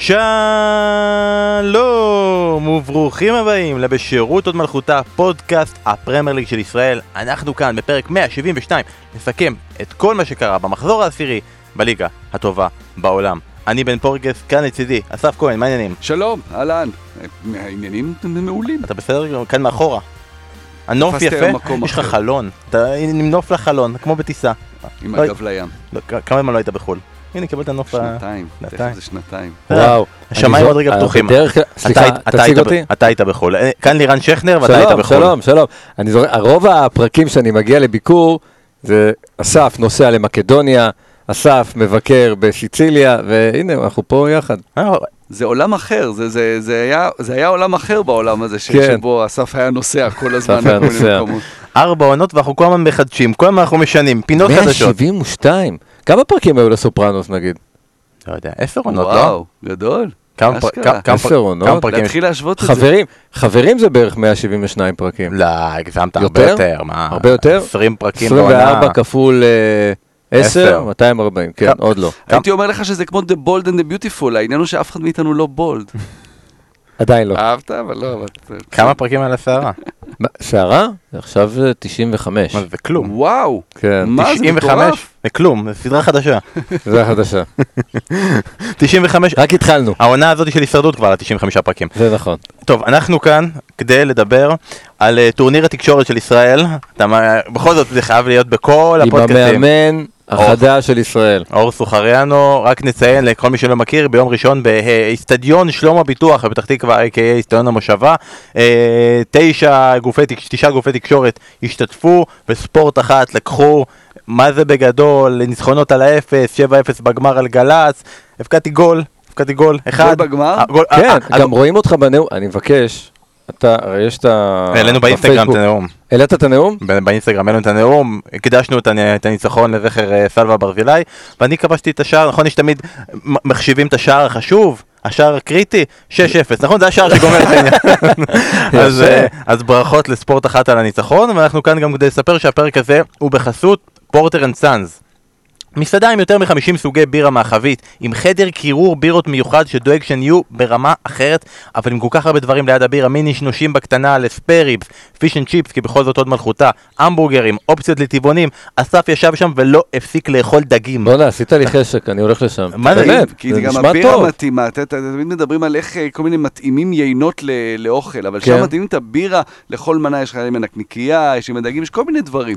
שלום וברוכים הבאים לבשירות עוד מלכותה, פודקאסט הפרמייר ליג של ישראל. אנחנו כאן בפרק 172 נסכם את כל מה שקרה במחזור העשירי בליגה הטובה בעולם. אני בן פורגס, כאן לצידי, אסף כהן, מה העניינים? שלום, אהלן. העניינים מעולים. אתה בסדר? כאן מאחורה. הנוף יפה, יש לך. חלון, אתה עם נוף לחלון, כמו בטיסה. עם לא- הגב לים. לא, כמה זמן לא היית בחו"ל? הנה, קיבלת נוף... ה- שנתיים. תכף שנתיים. זה שנתיים. וואו. השמיים עוד רגע אה, פתוחים. אתה סליחה, תציג אותי. אתה היית בחו"ל. אה, כאן לירן שכנר ואתה היית שלום, בחו"ל. שלום, שלום. זוכר, רוב הפרקים שאני מגיע לביקור, זה אסף נוסע למקדוניה, אסף מבקר בסיציליה, והנה, אנחנו פה יחד. אה, זה עולם אחר, זה- זה זה היה- זה היה עולם אחר בעולם הזה, ש- כן. שבו אסף היה נוסע כל הזמן. אסף היה נוסע. ארבע עונות ואנחנו כל הזמן מחדשים, כל הזמן אנחנו משנים, פינות חדשות. 172. כמה פרקים היו לסופרנוס נגיד? לא יודע, עשר עונות, לא? וואו, גדול. כמה פר- אשכרה. כמה- כמה עשר עונות? פרקים? להתחיל להשוות את זה. חברים, חברים זה בערך 172 פרקים. לא, הגזמת הרבה יותר? יותר, מה? הרבה יותר? 20 פרקים 24 בעונה. כפול אה, עשר. 10, 240, כן, עוד לא. הייתי אומר לך שזה כמו The Bold and the Beautiful, העניין הוא שאף אחד מאיתנו לא בולד. עדיין לא. אהבת, אבל לא, אבל... כמה פרקים על הסערה? שערה? עכשיו זה 95. מה זה, זה כלום. וואו, כן, מה זה 95? מטורף. זה כלום, זה סדרה חדשה. זה החדשה. 95, רק התחלנו. העונה הזאת של הישרדות כבר על 95 פרקים. זה נכון. טוב, אנחנו כאן כדי לדבר על אה, טורניר התקשורת של ישראל. אתה בכל זאת זה חייב להיות בכל עם הפודקאסטים. המאמן החדש של ישראל. אור סוחריאנו, רק נציין לכל מי שלא מכיר, ביום ראשון באיצטדיון שלום הביטוח בפתח תקווה, a.k.a. איצטדיון המושבה, אה, תשע גופי, תשעה גופי תקשורת השתתפו, וספורט אחת לקחו, מה זה בגדול, ניצחונות על האפס, 7-0 בגמר על גל"צ, הבקעתי גול, הבקעתי גול, אחד. בגמר? אה, גול- כן, אה, גם רואים אותך בנאום, אני מבקש, אתה, הרי יש את ה... העלינו באינסטגרם את. הנאום. העלית את הנאום? באינסטגרם העלינו את הנאום, הקדשנו את הנ- את הניצחון לזכר אה, סלווה ברזילי, ואני כבשתי את השער, נכון, יש תמיד מחשיבים את השער החשוב, השער הקריטי, 6-0, נכון? זה השער שגומר את העניין. אז, אה, אז ברכות לספורט אחת על הניצחון, ואנחנו כאן גם כדי לספר שהפרק הזה הוא בחסות פורטר אנד סאנז. מסעדה עם יותר מ-50 סוגי בירה מהחבית, עם חדר קירור בירות מיוחד שדואג שהן יהיו ברמה אחרת, אבל עם כל כך הרבה דברים ליד הבירה, מיני שנושים בקטנה ל spareribs, fish and chips, כי בכל זאת הוד מלכותה, המבורגרים, אופציות לטבעונים, אסף ישב שם ולא הפסיק לאכול דגים. בוא'נה, עשית לי חשק, אני הולך לשם. מה זה? באמת, כי זה גם הבירה. מתאימה, תמיד מדברים על איך אה, כל מיני מתאימים יינות לאוכל, אבל כן. שם מתאימים את הבירה לכל מנה, יש לך עם הנקניקייה, יש עם הדגים, יש כל מיני דברים.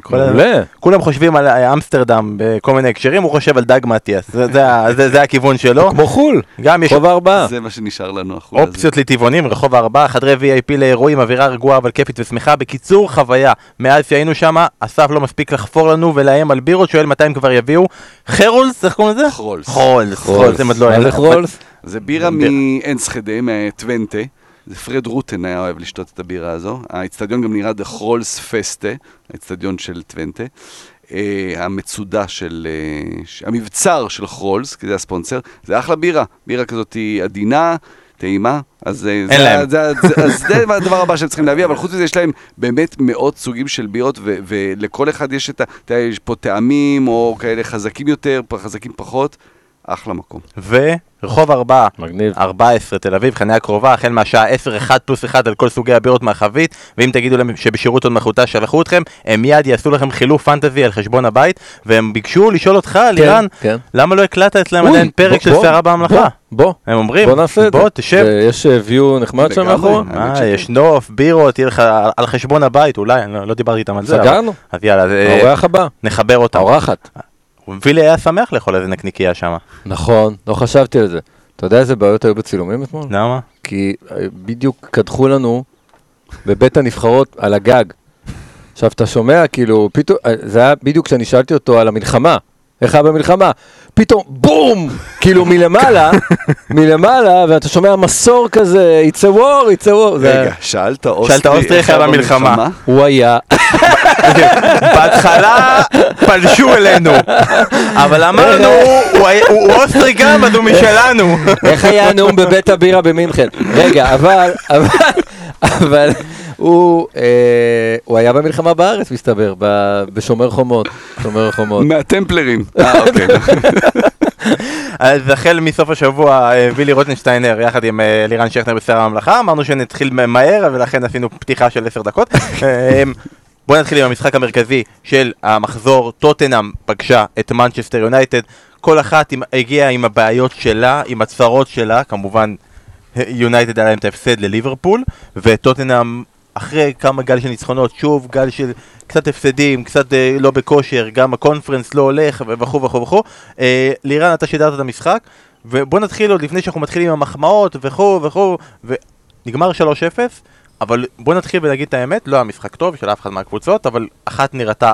כולם חושבים על אה, אמסטרדם בכל מיני הקשרים, הוא חושב על דג מטיאס, זה, זה, ה- זה, זה הכיוון שלו. כמו חו"ל, גם יש רחוב הארבעה. זה מה שנשאר לנו, החול הזה. אופציות לטבעונים, רחוב הארבעה, חדרי VIP לאירועים, אווירה רגועה אבל כיפית ושמחה. בקיצור, חוויה. מאז שהיינו שם, אסף לא מספיק לחפור לנו ולאיים על בירות, שואל מתי הם כבר יביאו. חרולס, איך קוראים לזה? חרולס. חרולס, חרולס, הם עוד לא... מה זה חרולס? זה בירה ביר- מאנסחדה, מטוונטה. זה פרד רוטן היה אוהב לשתות את הבירה הזו. האיצטדיון גם נראה דה חרולס פסטה, האיצטדיון של טוונטה. אה, המצודה של... אה, המבצר של חרולס, כי זה הספונסר. זה אחלה בירה. בירה כזאת היא עדינה, טעימה. אז אה, זה. זה, זה, אז זה הדבר הבא שהם צריכים להביא, אבל חוץ מזה יש להם באמת מאות סוגים של בירות, ו- ולכל אחד יש את ה... יש פה טעמים, או כאלה חזקים יותר, חזקים פחות. אחלה מקום. ורחוב ארבעה. מגניב. 14 תל אביב, חניה קרובה, החל מהשעה 10, 1 פלוס 1 על כל סוגי הבירות מהחבית, ואם תגידו להם שבשירות עוד מלכותה שלחו אתכם, הם מיד יעשו לכם חילוף פנטזי על חשבון הבית, והם ביקשו לשאול אותך, לירן, כן. למה לא הקלטת אצלם עדיין פרק בוא- של שערה בממלכה? בוא, בוא, הם אומרים, בוא נעשה את זה. בוא תשב, יש ויו נחמד שם. מאחורה? אה. יש נוף, בירות, יהיה לך על- חשבון הבית, אולי, אני לא לא דיברתי איתם על זה, סגרנו, אז יאללה, אז, אה, האורח הבא, נחבר אותם. האורחת. וילי היה שמח לאכול איזה נקניקייה שם, נכון, לא חשבתי על זה. אתה יודע איזה בעיות היו בצילומים אתמול? למה? כי אה, בדיוק קדחו לנו בבית הנבחרות על הגג. עכשיו, אתה שומע, כאילו, פתאום, אה, זה היה בדיוק כשאני שאלתי אותו על המלחמה. איך היה במלחמה? פתאום בום! כאילו מלמעלה, מלמעלה, ואתה שומע מסור כזה, it's a war, it's a war. זה- רגע, שאלת אוסטרי שאלת אוסטרי איך היה במלחמה. הוא היה, בהתחלה פלשו אלינו, אבל אמרנו, הוא אוסטרי גם, אז הוא משלנו. איך היה הנאום בבית הבירה במינכן? רגע, אבל, אבל, אבל, הוא, אה, הוא היה במלחמה בארץ, מסתבר, ב- בשומר חומות, שומר חומות. מהטמפלרים. אה, אוקיי. אז החל מסוף השבוע אה, וילי רוטנשטיינר יחד עם אה, לירן שכנר בשר הממלכה, אמרנו שנתחיל מהר ולכן עשינו פתיחה של עשר דקות. אה, בואו נתחיל עם המשחק המרכזי של המחזור, טוטנאם פגשה את מנצ'סטר יונייטד, כל אחת עם, הגיעה עם הבעיות שלה, עם הצרות שלה, כמובן יונייטד היה להם את ההפסד לליברפול, וטוטנאם אחרי כמה גל של ניצחונות, שוב גל של קצת הפסדים, קצת אה, לא בכושר, גם הקונפרנס לא הולך וכו' וכו' וכו'. אה, לירן, אתה שידרת את המשחק, ובוא נתחיל עוד לפני שאנחנו מתחילים עם המחמאות וכו' וכו', ונגמר 3-0, אבל בוא נתחיל ונגיד את האמת, לא היה משחק טוב של אף אחד מהקבוצות, אבל אחת נראתה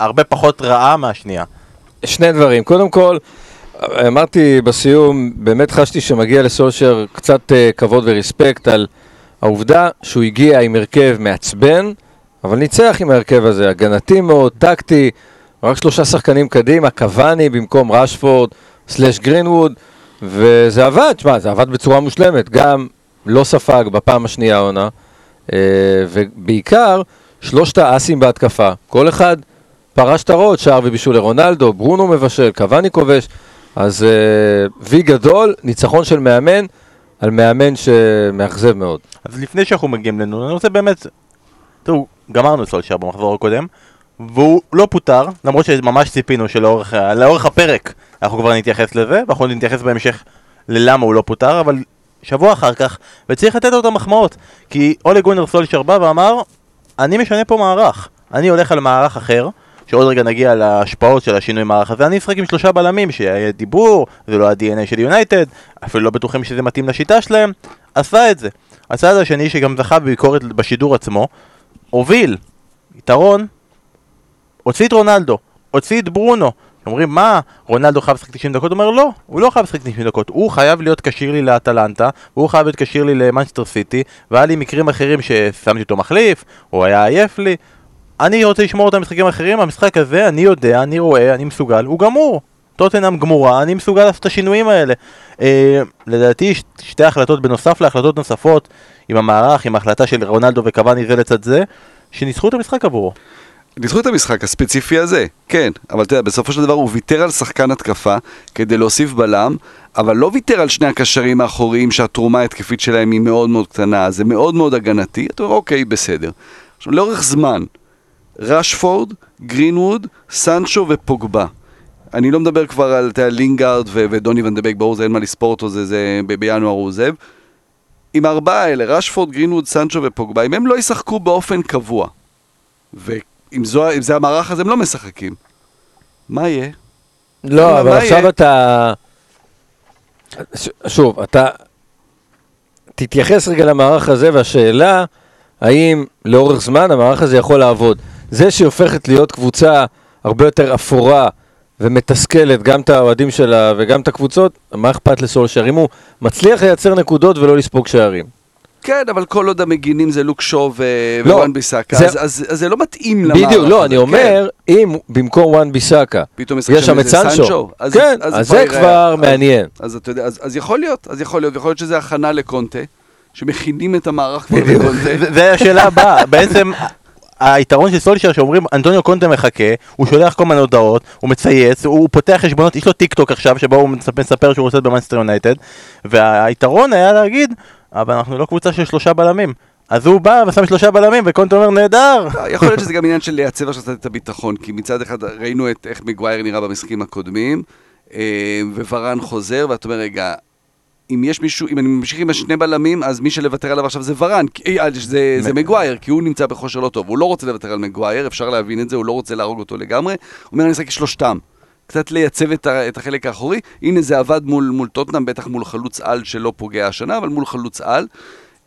הרבה פחות רעה מהשנייה. שני דברים. קודם כל, אמרתי בסיום, באמת חשתי שמגיע לסולשר קצת אה, כבוד ורספקט על העובדה שהוא הגיע עם הרכב מעצבן, אבל ניצח עם ההרכב הזה, הגנתי מאוד, טקטי, רק שלושה שחקנים קדימה, קוואני במקום רשפורד, סלאש גרינווד, וזה עבד, שמע, זה עבד בצורה מושלמת, גם לא ספג בפעם השנייה העונה, אה, ובעיקר שלושת האסים בהתקפה, כל אחד פרש את הראש, שער ובישול לרונלדו, ברונו מבשל, קוואני כובש, אז אה, וי גדול, ניצחון של מאמן על מאמן שמאכזב מאוד. אז לפני שאנחנו מגיעים לנו, אני רוצה באמת... תראו, גמרנו סולשר במחזור הקודם, והוא לא פוטר, למרות שממש ציפינו שלאורך הפרק אנחנו כבר נתייחס לזה, ואנחנו נתייחס בהמשך ללמה הוא לא פוטר, אבל שבוע אחר כך, וצריך לתת לו את המחמאות, כי אולי גונר סולשר בא ואמר, אני משנה פה מערך, אני הולך על מערך אחר, שעוד רגע נגיע להשפעות של השינוי מערך הזה, אני אשחק עם שלושה בלמים, שיהיה דיבור, זה לא ה-DNA של יונייטד, אפילו לא בטוחים שזה מתאים לשיטה שלהם, עשה את זה. הצעד השני שגם זכה בביקורת בשידור עצמו, הוביל, יתרון, הוציא את רונלדו, הוציא את ברונו. אומרים מה, רונלדו חייב לשחק 90 דקות? הוא אומר לא, הוא לא חייב לשחק 90 דקות, הוא חייב להיות כשיר לי לאטלנטה, והוא חייב להיות כשיר לי למנצ'סטר סיטי, והיה לי מקרים אחרים ששמתי אותו מחליף, הוא היה עייף לי. אני רוצה לשמור את המשחקים האחרים, המשחק הזה, אני יודע, אני רואה, אני מסוגל, הוא גמור. טוטנאם גמורה, אני מסוגל לעשות את השינויים האלה. אה, לדעתי ש- שתי החלטות בנוסף להחלטות נוספות עם המערך, עם ההחלטה של רונלדו וקוואני זה לצד זה, שניצחו את המשחק עבורו. ניצחו את המשחק הספציפי הזה, כן, אבל אתה יודע, בסופו של דבר הוא ויתר על שחקן התקפה כדי להוסיף בלם, אבל לא ויתר על שני הקשרים האחוריים שהתרומה ההתקפית שלהם היא מאוד מאוד קטנה, זה מאוד מאוד הגנתי, אתה אומר, אוקיי, בסדר. עכשיו, לאורך זמן, רשפורד, גרינווד, סנצ'ו ופוגבה. אני לא מדבר כבר על אתה לינגארד ו- ודוני ונדבק, ברור, זה אין מה לספור אותו, זה, זה ב- בינואר הוא עוזב. עם הארבעה האלה, רשפורד, גרינווד, סנצ'ו ופוגבה, אם הם לא ישחקו באופן קבוע, ואם זו, זה המערך הזה הם לא משחקים, מה יהיה? לא, אבל יהיה? עכשיו אתה... ש- שוב, אתה... תתייחס רגע למערך הזה, והשאלה, האם לאורך זמן המערך הזה יכול לעבוד. זה שהיא הופכת להיות קבוצה הרבה יותר אפורה ומתסכלת, גם את האוהדים שלה וגם את הקבוצות, מה אכפת לסולשר? אם הוא מצליח לייצר נקודות ולא לספוג שערים. כן, אבל כל עוד המגינים זה לוק שואו לא, ווואן ביסאקה, זה- אז, אז, אז זה לא מתאים למערך בדיוק, לא, אני כן. אומר, אם במקום וואן ביסאקה, יש שם את סנצ'ו, אז, כן, אז, אז זה כבר אז- מעניין. אז אתה יודע, אז, אז יכול להיות, אז יכול להיות, יכול להיות שזה הכנה לקונטה, שמכינים את המערך כבר. לקונטה. זה- זה השאלה הבאה, בעצם היתרון של סולשר שאומרים אנטוניו קונטה מחכה, הוא שולח כל מיני הודעות, הוא מצייץ, הוא פותח חשבונות, יש לו טיק טוק עכשיו שבו הוא מספר, שהוא רוצה להיות במאנסטר יונייטד והיתרון היה להגיד, אבל אנחנו לא קבוצה של שלושה בלמים אז הוא בא ושם שלושה בלמים וקונטה אומר נהדר לא, יכול להיות שזה גם עניין של לייצב עכשיו את הביטחון, כי מצד אחד ראינו את איך מגווייר נראה במשחקים הקודמים, אה, וורן חוזר, ואתה אומר, רגע, אם יש מישהו, אם אני ממשיך עם השני בלמים, אז מי שלוותר עליו עכשיו זה ורן, כי- אה, זה, זה מגווייר, כי הוא נמצא בכושר לא טוב, הוא לא רוצה לוותר על מגווייר, אפשר להבין את זה, הוא לא רוצה להרוג אותו לגמרי, הוא אומר, אני אשחק שלושתם. קצת לייצב את, את החלק האחורי, הנה זה עבד מול, מול טוטנאם, בטח מול חלוץ על שלא פוגע השנה, אבל מול חלוץ על.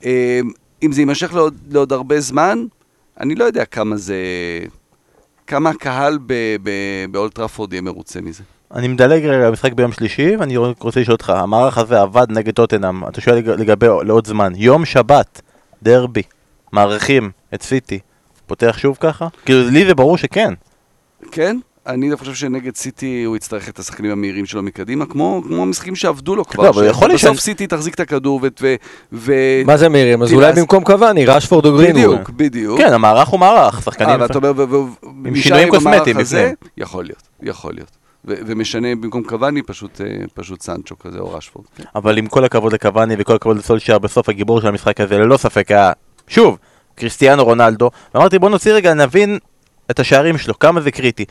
אה, אם זה יימשך לעוד, לעוד הרבה זמן, אני לא יודע כמה זה... כמה הקהל באולטראפורד יהיה מרוצה מזה. אני מדלג רגע למשחק ביום שלישי ואני רוצה לשאול אותך המערך הזה עבד נגד טוטנאם אתה שואל לג- לגבי לעוד זמן יום שבת דרבי מערכים את סיטי פותח שוב ככה? כאילו לי זה ברור שכן כן? אני דווקא חושב שנגד סיטי הוא יצטרך את השחקנים המהירים שלו מקדימה, כמו, כמו המשחקים שעבדו לו כבר. לא, אבל יכול להיות בסוף ש- סיטי תחזיק את הכדור ו... ו, מה זה מהירים? אז אולי אז- במקום קוואני, רשפורד או גרינווד. בדיוק, בדיוק. כן המערך הוא מערך שחקנים אה, ואתה אומר, שינויים עם המערך קוסמטיים בפנים. יכול להיות, יכול להיות. ומשנה במקום קוואני פשוט, אה, פשוט סנצ'ו כזה או רשפורד. כן. אבל עם כל הכבוד לקוואני וכל הכבוד לסולשייר, בסוף הגיבור של המשחק הזה ללא ספק היה, שוב, קריסטיאנו רונלדו. ואמרתי בוא נוציא רגע, נבין את השערים שלו, כמה זה קריטי.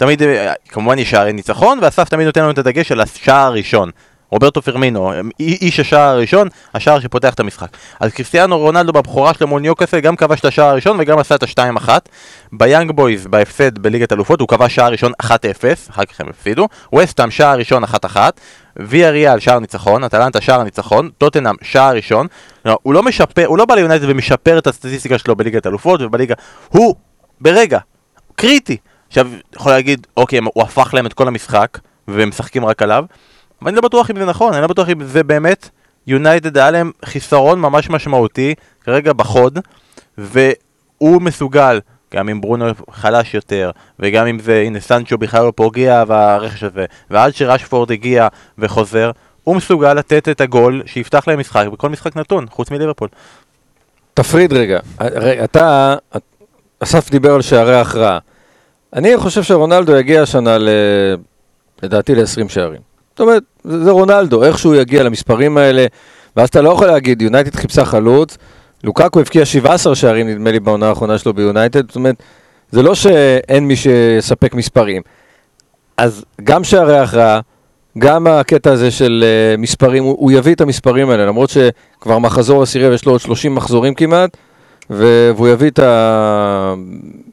תמיד, אה, כמובן יש שערי ניצחון, ואסף תמיד נותן לנו את הדגש על השער הראשון. רוברטו פרמינו, איש השער הראשון, השער שפותח את המשחק. אז קריסטיאנו רונלדו בבכורה שלו מול ניוקאסל גם כבש את השער הראשון וגם עשה את השתיים אחת. ביאנג בויז בהפסד בליגת אלופות הוא כבש שער ראשון 1-0, אחר כך הם הפסידו. וסטאם שער ראשון 1-1. ויאריאל שער ניצחון, אטלנטה שער ניצחון, טוטנאם שער ראשון. לא, הוא לא משפר, הוא לא בא ליונייטד ומשפר את הסטטיסטיקה שלו בליגת אלופות ובליגה, הוא ברגע, קריטי. עכשיו, יכול להגיד, אוקיי, הוא הפך להם את כל המשחק, והם משחקים רק עליו, אבל אני לא בטוח אם זה נכון, אני לא בטוח אם זה באמת, יונייטד היה להם חיסרון ממש משמעותי, כרגע בחוד, והוא מסוגל, גם אם ברונו חלש יותר, וגם אם זה, הנה סנצ'ו בכלל לא פוגע והרכש הזה, ועד שרשפורד הגיע וחוזר, הוא מסוגל לתת את הגול שיפתח להם משחק בכל משחק נתון, חוץ מליברפול. תפריד רגע, הרי אתה, אסף דיבר על שערי ההכרעה. אני חושב שרונלדו יגיע השנה, ל... לדעתי, ל-20 שערים. זאת אומרת, זה, רונלדו, איך שהוא יגיע למספרים האלה, ואז אתה לא יכול להגיד, יונייטד חיפשה חלוץ, לוקקו הבקיע 17 שערים, נדמה לי, בעונה האחרונה שלו ביונייטד, זאת אומרת, זה לא שאין מי שיספק מספרים. אז גם שערי ההכרעה, גם הקטע הזה של uh, מספרים, הוא, הוא יביא את המספרים האלה, למרות שכבר מחזור עשירי ויש לו עוד 30 מחזורים כמעט, והוא יביא את ה...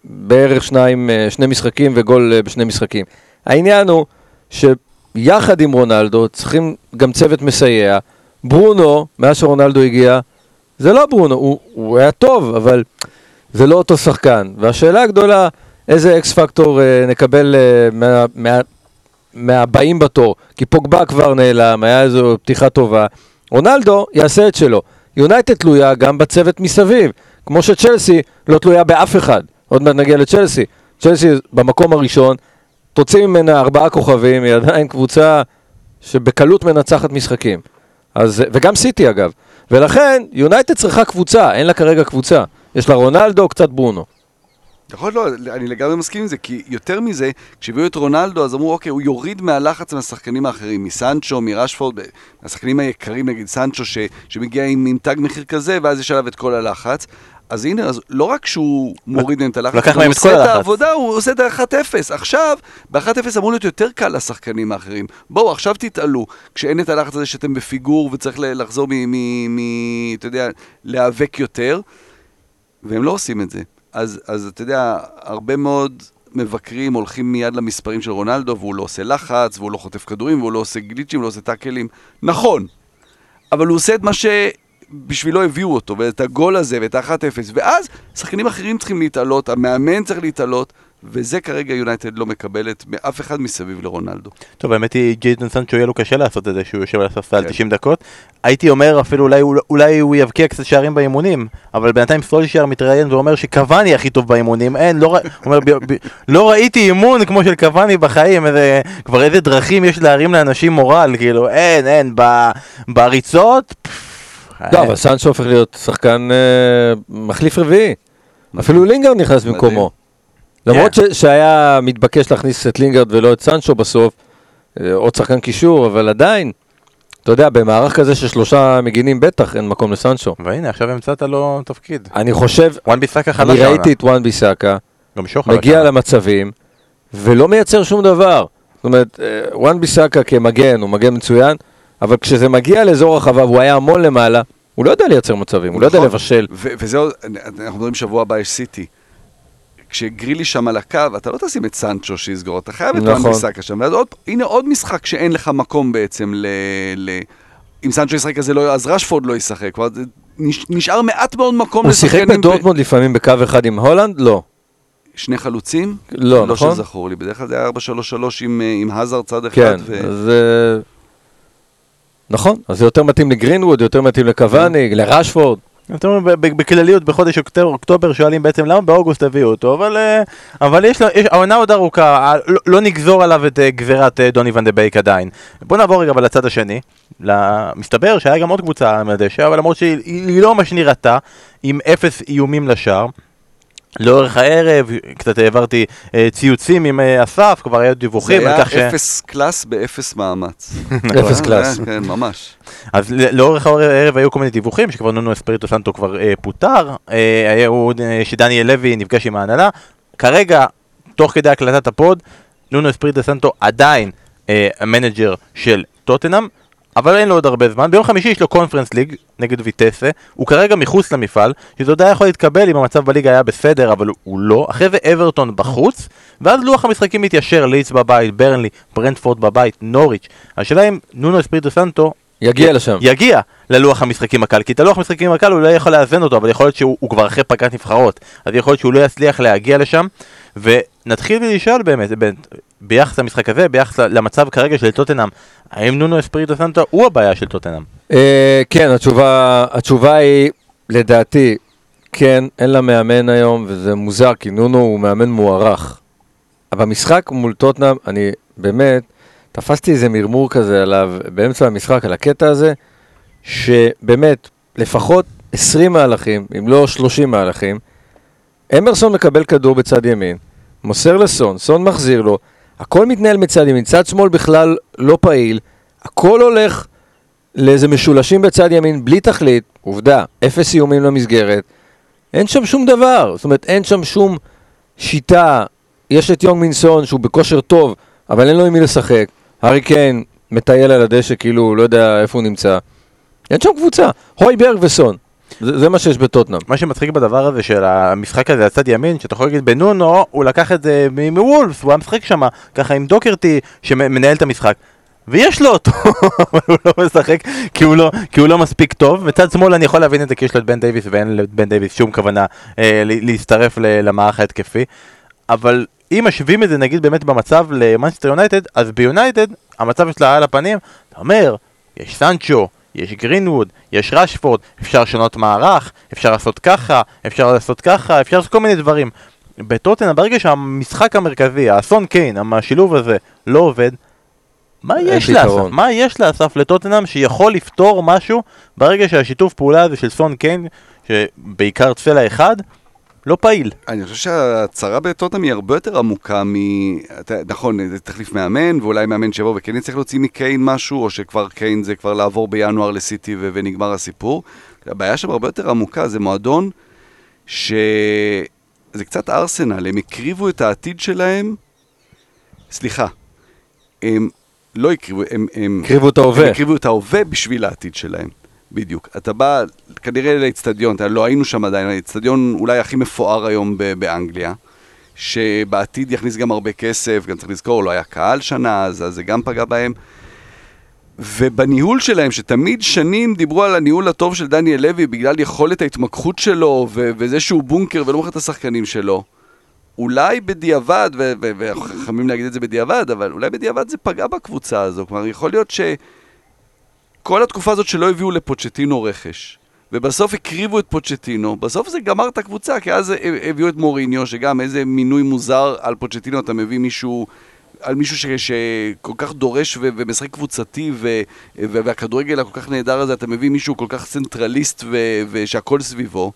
בערך שניים, אה, שני משחקים וגול אה, בשני משחקים. העניין הוא שיחד עם רונלדו צריכים גם צוות מסייע. ברונו, מאז שרונלדו הגיע, זה לא ברונו, הוא, הוא היה טוב, אבל זה לא אותו שחקן. והשאלה הגדולה, איזה אקס פקטור אה, נקבל אה, מה, מה, מהבאים בתור, כי פוגבה כבר נעלם, היה איזו פתיחה טובה. רונלדו יעשה את שלו. יונייטד תלויה גם בצוות מסביב, כמו שצ'לסי לא תלויה באף אחד. עוד מעט נגיע לצ'לסי. צ'לסי במקום הראשון, תוציא ממנה ארבעה כוכבים, היא עדיין קבוצה שבקלות מנצחת משחקים. אז, וגם סיטי אגב. ולכן, יונייטד צריכה קבוצה, אין לה כרגע קבוצה. יש לה רונלדו, קצת ברונו. נכון, לא, אני לגמרי מסכים עם זה, כי יותר מזה, כשהביאו את רונלדו, אז אמרו, אוקיי, הוא יוריד מהלחץ מהשחקנים האחרים, מסנצ'ו, מרשפורד, מהשחקנים היקרים, נגיד סנצ'ו, ש, שמגיע עם, עם תג מחיר כזה, ואז יש עליו את כל הלחץ. אז הנה, אז לא רק שהוא מוריד מהם את הלחץ, לקח הוא מהם את כל עושה את הלחץ. העבודה, הוא עושה את ה-1-0. עכשיו, ב-1-0 אמור להיות יותר קל לשחקנים האחרים. בואו, עכשיו תתעלו, כשאין את הלחץ הזה שאתם בפיגור וצריך לחזור מ... מ, מ אתה יודע, להיאבק יותר, והם לא עושים את זה. אז, אז אתה יודע, הרבה מאוד מבקרים הולכים מיד למספרים של רונלדו, והוא לא עושה לחץ, והוא לא חוטף כדורים, והוא לא עושה גליצ'ים, לא עושה טאקלים. נכון, אבל הוא עושה את מה שבשבילו הביאו אותו, ואת הגול הזה, ואת ה-1-0, ואז שחקנים אחרים צריכים להתעלות, המאמן צריך להתעלות, וזה כרגע יונייטד לא מקבלת מאף אחד מסביב לרונלדו. טוב, האמת היא, ג'יידן סנצ'ו יהיה לו קשה לעשות את זה שהוא יושב על הספסל כן. 90 דקות. הייתי אומר אפילו אולי, הוא- אולי הוא יבקיע קצת שערים באימונים, אבל בינתיים סולשייר מתראיין ואומר שקוואני הכי טוב באימונים, אין, לא, אומר, ב... ב... לא ראיתי אימון כמו של קוואני בחיים, איזה... כבר איזה דרכים יש להרים לאנשים מורל, כאילו, אין, אין, ב... בריצות, פפפ, לא, אין. אבל סנצ'ו הופך להיות שחקן אה, מחליף רביעי. אפילו לינגרד נכנס. במקומו. למרות ש- שהיה מתבקש להכניס את לינגרד ולא את סנצ'ו בסוף, אה, עוד שחקן קישור, אבל עדיין, אתה יודע, במערך כזה של שלושה מגינים בטח אין מקום לסנצ'ו. והנה, עכשיו המצאת לו תפקיד. אני חושב, וואן ביסאקה חלש אני. ראיתי את וואן ביסאקה. מגיע. למצבים, ולא מייצר שום דבר. זאת אומרת, אה, וואן ביסאקה כמגן, הוא מגן מצוין, אבל כשזה מגיע לאזור הרחבה והוא היה המון למעלה, הוא לא יודע לייצר מצבים, הוא לא יודע נכון. לבשל. ו- וזהו, אנחנו מדברים שבוע הבא יש סיטי. כשגרילי שם על הקו, אתה לא תשים את סנצ'ו שיסגור, אתה חייב את נכון. וואן שם. ואז עוד, הנה עוד משחק שאין לך מקום בעצם ל... ל... אם סנצ'ו ישחק אז, זה לא, אז רשפורד לא ישחק. זה נש- נשאר מעט מאוד מקום הוא שיחק לשחקנים בדורטמונד לפעמים בקו אחד עם הולנד? לא. שני חלוצים? לא, נכון? לא שזכור לי, בדרך כלל זה היה 4-3-3 עם, אה, עם האזר צד אחד. כן, ו... אז... נכון, אז זה יותר מתאים לגרינווד, יותר מתאים לקוואני, לרשפורד. אתם אומרים, בכלליות בחודש אוקטובר, אוקטובר שואלים בעצם למה באוגוסט הביאו אותו, אבל, אה, אבל יש, יש, העונה עוד ארוכה, אה, לא, לא נגזור עליו את אה, גזירת אה, דוני ון דה בייק עדיין. בוא נעבור רגע אבל לצד השני, מסתבר שהיה גם עוד קבוצה על הדשא, אבל למרות שהיא היא לא מה שנראתה, עם אפס איומים לשער. לאורך הערב, קצת העברתי אה, ציוצים עם אה, אסף, כבר היו זה דיווחים על היה כך ש... אפס קלאס באפס מאמץ. אפס class. אה, כן, ממש. אז לאורך הערב היו כל מיני דיווחים שכבר נונו אספריטו סנטו כבר אה, פוטר, היו שדניאל לוי נפגש עם ההנהלה. כרגע, תוך כדי הקלטת ה pod, נונו אספריטו סנטו עדיין המנג'ר של טוטנאם, אבל אין לו עוד הרבה זמן. ביום חמישי יש לו קונפרנס ליג נגד ויטסה, הוא כרגע מחוץ למפעל, שזה עוד היה יכול להתקבל אם המצב בליגה היה בסדר, אבל הוא לא. אחרי זה אברטון בחוץ, ואז לוח המשחקים מתיישר, ליץ בבית, ברנלי, ברנדפורד בבית, נוריץ'. השאלה אם נונו אספריטו סנטו יגיע לשם. יגיע ללוח המשחקים הקל, כי את הלוח המשחקים הקל הוא לא יכול לאזן אותו, אבל יכול להיות שהוא הוא כבר אחרי פגרת נבחרות, אז יכול להיות שהוא לא יצליח להגיע לשם, ונתחיל ולשאול באמת, באמת, ביחס למשחק הזה, ביחס למצב כרגע של טוטנאם, האם נונו אספריטו סנטו הוא הבעיה של טוטנאם? אה, כן, התשובה, התשובה היא, לדעתי, כן, אין לה מאמן היום, וזה מוזר, כי נונו הוא מאמן מוערך. אבל במשחק מול טוטנאם, אני באמת, תפסתי איזה מרמור כזה עליו באמצע המשחק, על הקטע הזה, שבאמת, לפחות 20 מהלכים, אם לא 30 מהלכים, אמרסון מקבל כדור בצד ימין, מוסר לסון, סון מחזיר לו, הכל מתנהל מצד ימין, צד שמאל בכלל לא פעיל, הכל הולך לאיזה משולשים בצד ימין בלי תכלית, עובדה, אפס איומים למסגרת, אין שם שום דבר, זאת אומרת אין שם שום שיטה, יש את יונג מינסון שהוא בכושר טוב, אבל אין לו עם מי לשחק, הארי קיין מטייל על הדשא כאילו הוא לא יודע איפה הוא נמצא, אין שם קבוצה, הויברג וסון, זה, זה מה שיש בטוטנאם. מה שמצחיק בדבר הזה של המשחק הזה, הצד ימין, שאתה יכול להגיד בנונו, הוא לקח את זה מוולפס, הוא היה משחק שם, ככה עם דוקרטי שמנהל את המשחק. ויש לו אותו, אבל הוא לא משחק כי הוא לא, כי הוא לא מספיק טוב. מצד שמאל אני יכול להבין את זה כי יש לו את בן דייוויס ואין לבן דייוויס שום כוונה אה, להצטרף למערך ההתקפי. אבל אם משווים את זה נגיד באמת במצב למנצ'סטר יונייטד, אז ביונייטד המצב שלה על הפנים, אתה אומר, יש סנצ'ו, יש גרינווד, יש רשפורד, אפשר לשנות מערך, אפשר לעשות ככה, אפשר לעשות ככה, אפשר לעשות כל מיני דברים. בטוטנאם, ברגע שהמשחק המרכזי, הסון קיין, השילוב הזה, לא עובד, מה יש לאסף? מה יש לאסף לטוטנאם שיכול לפתור משהו ברגע שהשיתוף פעולה הזה של סון קיין, שבעיקר צלע אחד, לא פעיל. אני חושב שהצרה בטוטנאם היא הרבה יותר עמוקה מ... נכון, זה תחליף מאמן, ואולי מאמן שיבוא וכן יצטרך להוציא מקיין משהו, או שכבר קיין זה כבר לעבור בינואר לסיטי ו- ונגמר הסיפור. הבעיה שם הרבה יותר עמוקה, זה מועדון ש... זה קצת ארסנל, הם הקריבו את העתיד שלהם, סליחה, הם לא הקריבו, הם... הם... הקריבו את ההווה. הם הקריבו את ההווה בשביל העתיד שלהם. בדיוק. אתה בא כנראה לאצטדיון, אתה לא היינו שם עדיין, האצטדיון אולי הכי מפואר היום באנגליה, שבעתיד יכניס גם הרבה כסף, גם צריך לזכור, לא היה קהל שנה, אז, זה גם פגע בהם. ובניהול שלהם, שתמיד שנים דיברו על הניהול הטוב של דניאל לוי בגלל יכולת ההתמקחות שלו ו- וזה שהוא בונקר ולא מוכר את השחקנים שלו, אולי בדיעבד, ואנחנו חכמים להגיד את זה בדיעבד, אבל אולי בדיעבד זה פגע בקבוצה הזו. כלומר, יכול להיות שכל התקופה הזאת שלא הביאו לפוצ'טינו רכש, ובסוף הקריבו את פוצ'טינו, בסוף זה גמר את הקבוצה, כי אז הביאו את מוריניו, שגם איזה מינוי מוזר על פוצ'טינו, אתה מביא מישהו... על מישהו ש, שכל כך דורש ו, ומשחק קבוצתי ו, והכדורגל הכל כך נהדר הזה, אתה מביא מישהו כל כך צנטרליסט ו, ושהכל סביבו.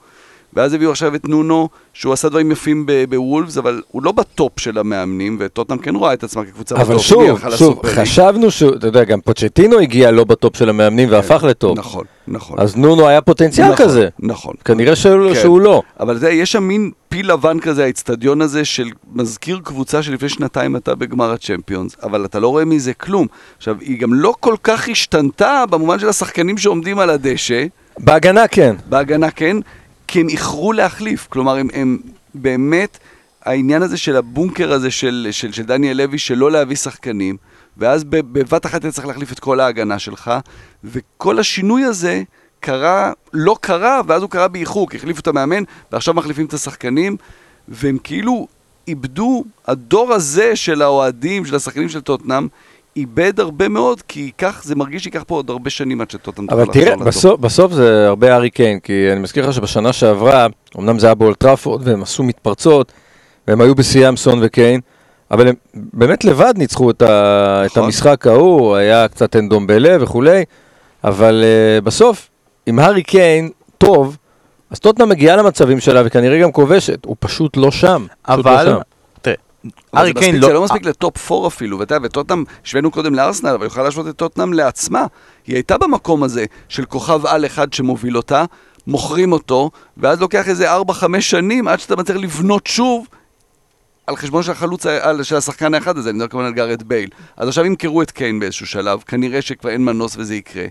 ואז הביאו עכשיו את נונו, שהוא עשה דברים יפים בוולפס, אבל הוא לא בטופ של המאמנים, וטוטנאם כן רואה את עצמה כקבוצה בטופ. אבל שוב, שוב. חשבנו שהוא, אתה יודע, גם פוצ'טינו הגיע לא בטופ של המאמנים והפך לטופ. נכון, נכון. אז נונו היה פוטנציאל נכון, כזה. נכון. כנראה שהוא כן. שהוא לא. אבל זה, יש שם מין פיל לבן כזה, האיצטדיון הזה של מזכיר קבוצה שלפני שנתיים אתה בגמר הצ'מפיונס, אבל אתה לא רואה מזה כלום. עכשיו, היא גם לא כל כך השתנתה במובן של השחקנים שעומדים על הדשא, בהגנה כן. בהגנה כן, כי הם איחרו להחליף. כלומר, הם, הם באמת, העניין הזה של הבונקר הזה של, של, של דניאל לוי, שלא להביא שחקנים, ואז בבת אחת אתה צריך להחליף את כל ההגנה שלך, וכל השינוי הזה קרה, לא קרה, ואז הוא קרה באיחור, כי החליפו את המאמן, ועכשיו מחליפים את השחקנים, והם כאילו איבדו, הדור הזה של האוהדים, של השחקנים של טוטנאם, איבד הרבה מאוד, כי ייקח, זה מרגיש שייקח פה עוד הרבה שנים עד שטוטנאם תוכל אבל לחזור תראה, לטופ. בסוף, בסוף זה הרבה הארי קיין, כי אני מזכיר לך שבשנה שעברה, אמנם זה היה באולטראפורד, והם עשו מתפרצות, והם היו בשיאם סון וקיין, אבל הם באמת לבד ניצחו את, ה, את נכון. המשחק ההוא, היה קצת אנדומבלה וכולי, אבל uh, בסוף, עם הארי קיין טוב, אז טוטנאם מגיעה למצבים שלה וכנראה גם כובשת, הוא פשוט לא שם. פשוט לא אבל, שם. ארי קיין מספיק- לא... זה לא מספיק לטופ 4 אפילו, ואתה יודע, וטוטנאם, השווינו קודם לארסנל, אבל יכולה להשוות את טוטנאם לעצמה. היא הייתה במקום הזה של כוכב על אחד שמוביל אותה, מוכרים אותו, ואז לוקח איזה 4-5 שנים עד שאתה מצליח לבנות שוב על חשבון של החלוץ, על- של השחקן האחד הזה, אני מדבר כמובן על גארת' בייל. אז עכשיו ימכרו את קיין באיזשהו שלב, כנראה שכבר אין מנוס וזה יקרה,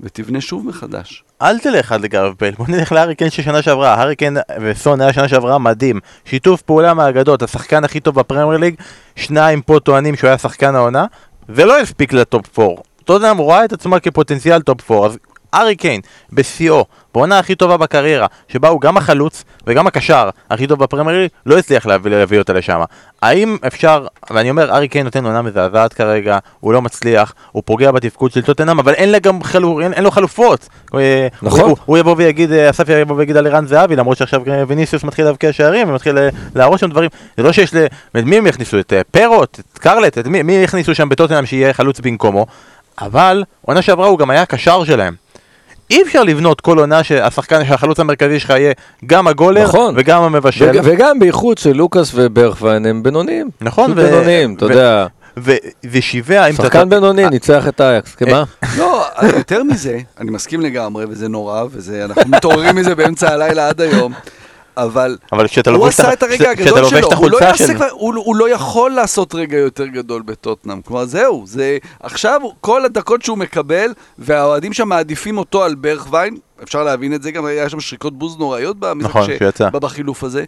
ותבנה שוב מחדש. אל תלך עד לגארת' בייל, בוא נלך להארי קיין של שנה שעברה, הארי קיין וסון היה שנה שעברה מדהים, שיתוף פעולה מהאגדות, השחקן הכי טוב בפרמייר ליג, שניים פה טוענים שהוא היה שחקן העונה, ולא הספיק ל top 4. טוטנאם רואה את עצמה כפוטנציאל top 4, אז הארי קיין, בשיאו, בעונה הכי טובה בקריירה, שבה הוא גם החלוץ וגם הקשר הכי טוב בפרמייר ליג, לא הצליח להביא, להביא אותה לשם. האם אפשר, ואני אומר, הארי קיין נותן עונה מזעזעת כרגע, הוא לא מצליח, הוא פוגע בתפקוד של טוטנאם, אבל אין, חלו, אין, אין לו חלופות. נכון. הוא, הוא יבוא ויגיד, אה, אסף יבוא ויגיד על ערן זהבי, למרות שעכשיו ויניסיוס מתחיל להבקיע שערים ומתחיל אה, להרוס שם דברים. זה לא שיש ל... את מי הם יכניסו? את אה, פרוט? את קרלט? את מי, מי יכניסו שם בטוטנאם שיהיה חלוץ במקומו? אבל עונה שעברה הוא גם היה קשר שלהם. אי אפשר לבנות כל עונה שהשחקן, שהחלוץ המרכזי שלך יהיה גם הגולר נכון. וגם המבשל. וג- וגם בייחוד שלוקאס וברכוון הם בינוניים. נכון, פשוט בינוניים, אתה ו- יודע. ו- ושבעה, אם אתה... שחקן בינוני, ניצח את אייקס, כמה? לא, יותר מזה, אני מסכים לגמרי, וזה נורא, וזה, אנחנו מתעוררים מזה באמצע הלילה עד היום, אבל אבל כשאתה הוא עשה את הרגע הגדול שלו, הוא לא שלו. כבר, הוא, הוא לא יכול לעשות רגע יותר גדול בטוטנאם, כלומר זהו, זה, עכשיו כל הדקות שהוא מקבל, והאוהדים שם מעדיפים אותו על ברכווין, אפשר להבין את זה, גם היה שם שריקות בוז נוראיות במשחק נכון, ש-. בחילוף הזה,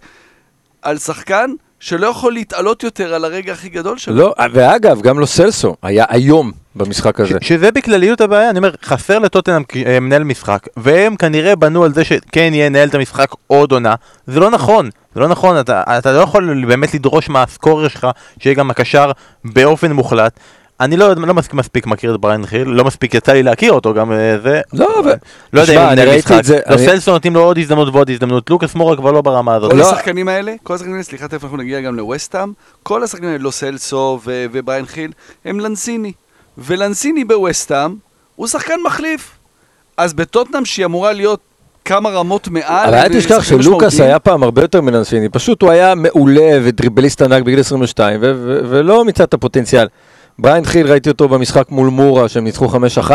על שחקן שלא יכול להתעלות יותר על הרגע הכי גדול שלו. לא, ואגב, גם לא סלסו, היה היום במשחק הזה. ש- שזה בכלליות הבעיה, אני אומר, חסר לטוטנאם אה, מנהל משחק, והם כנראה בנו על זה שכן יהיה נהל את המשחק עוד עונה, זה לא נכון, זה לא נכון, אתה, אתה לא יכול באמת לדרוש מהסקורר שלך שיהיה גם הקשר באופן מוחלט. אני לא, לא מספיק, מספיק מכיר את בריין חיל, לא מספיק יצא לי להכיר אותו גם אה, זה. לא, אבל... לא יודע אם הוא אני מנהל ראיתי משחק. את זה, לא אני- סלסון נותנים לו עוד הזדמנות ועוד הזדמנות, לוקאס מורה כבר לא ברמה הזאת. כל לא. השחקנים האלה, כל השחקנים האלה, סליחה, תכף אנחנו נגיע גם לווסטהאם, כל השחקנים האלה, לא סלסו ו- ובריין חיל, הם לנסיני. ולנסיני בווסטהאם הוא שחקן מחליף. אז בטוטנאם שהיא אמורה להיות כמה רמות מעל, אבל אל תשכח שלוקאס היה פעם הרבה יותר מלנסיני, פשוט הוא היה מעולה ודריבליסט ענק בגיל 22, ו- ו- ולא מיצה את הפוטנציאל. בריין חיל, ראיתי אותו במשחק מול מורה, שהם ניצחו 5-1,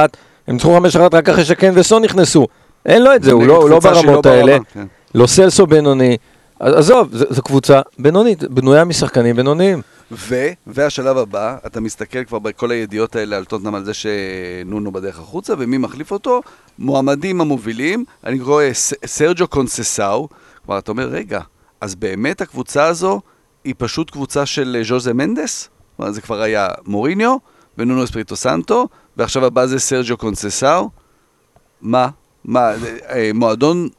הם ניצחו 5-1 רק אחרי שקן וסון נכנסו. אין לו את זה, הוא לא לא שהיא ברמות לא האלה. כן. לא סלסו בינוני. עזוב, זו קבוצה בינונית, בנויה משחקנים בינוניים. ו, והשלב הבא, אתה מסתכל כבר בכל הידיעות האלה על טוטנאם על זה שנונו בדרך החוצה, ומי מחליף אותו? מועמדים המובילים, אני קורא ס- סרג'ו קונססאו, כלומר, אתה אומר, רגע, אז באמת הקבוצה הזו היא פשוט קבוצה של אה, ז'ורז'ה מנדס? כלומר, זה כבר היה מוריניו ונונו אספריטו סנטו, ועכשיו הבא זה סרג'ו קונססאו. מה? מה? זה, אה, מועדון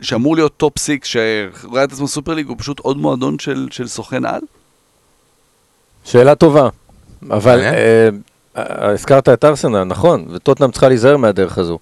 שאמור להיות top six, שרואה את עצמו סופר ליג, הוא פשוט עוד מועדון של, של סוכן על? שאלה טובה, אבל. אה, אה, הזכרת את ארסנל, נכון, וטוטנאם צריכה להיזהר מהדרך הזו.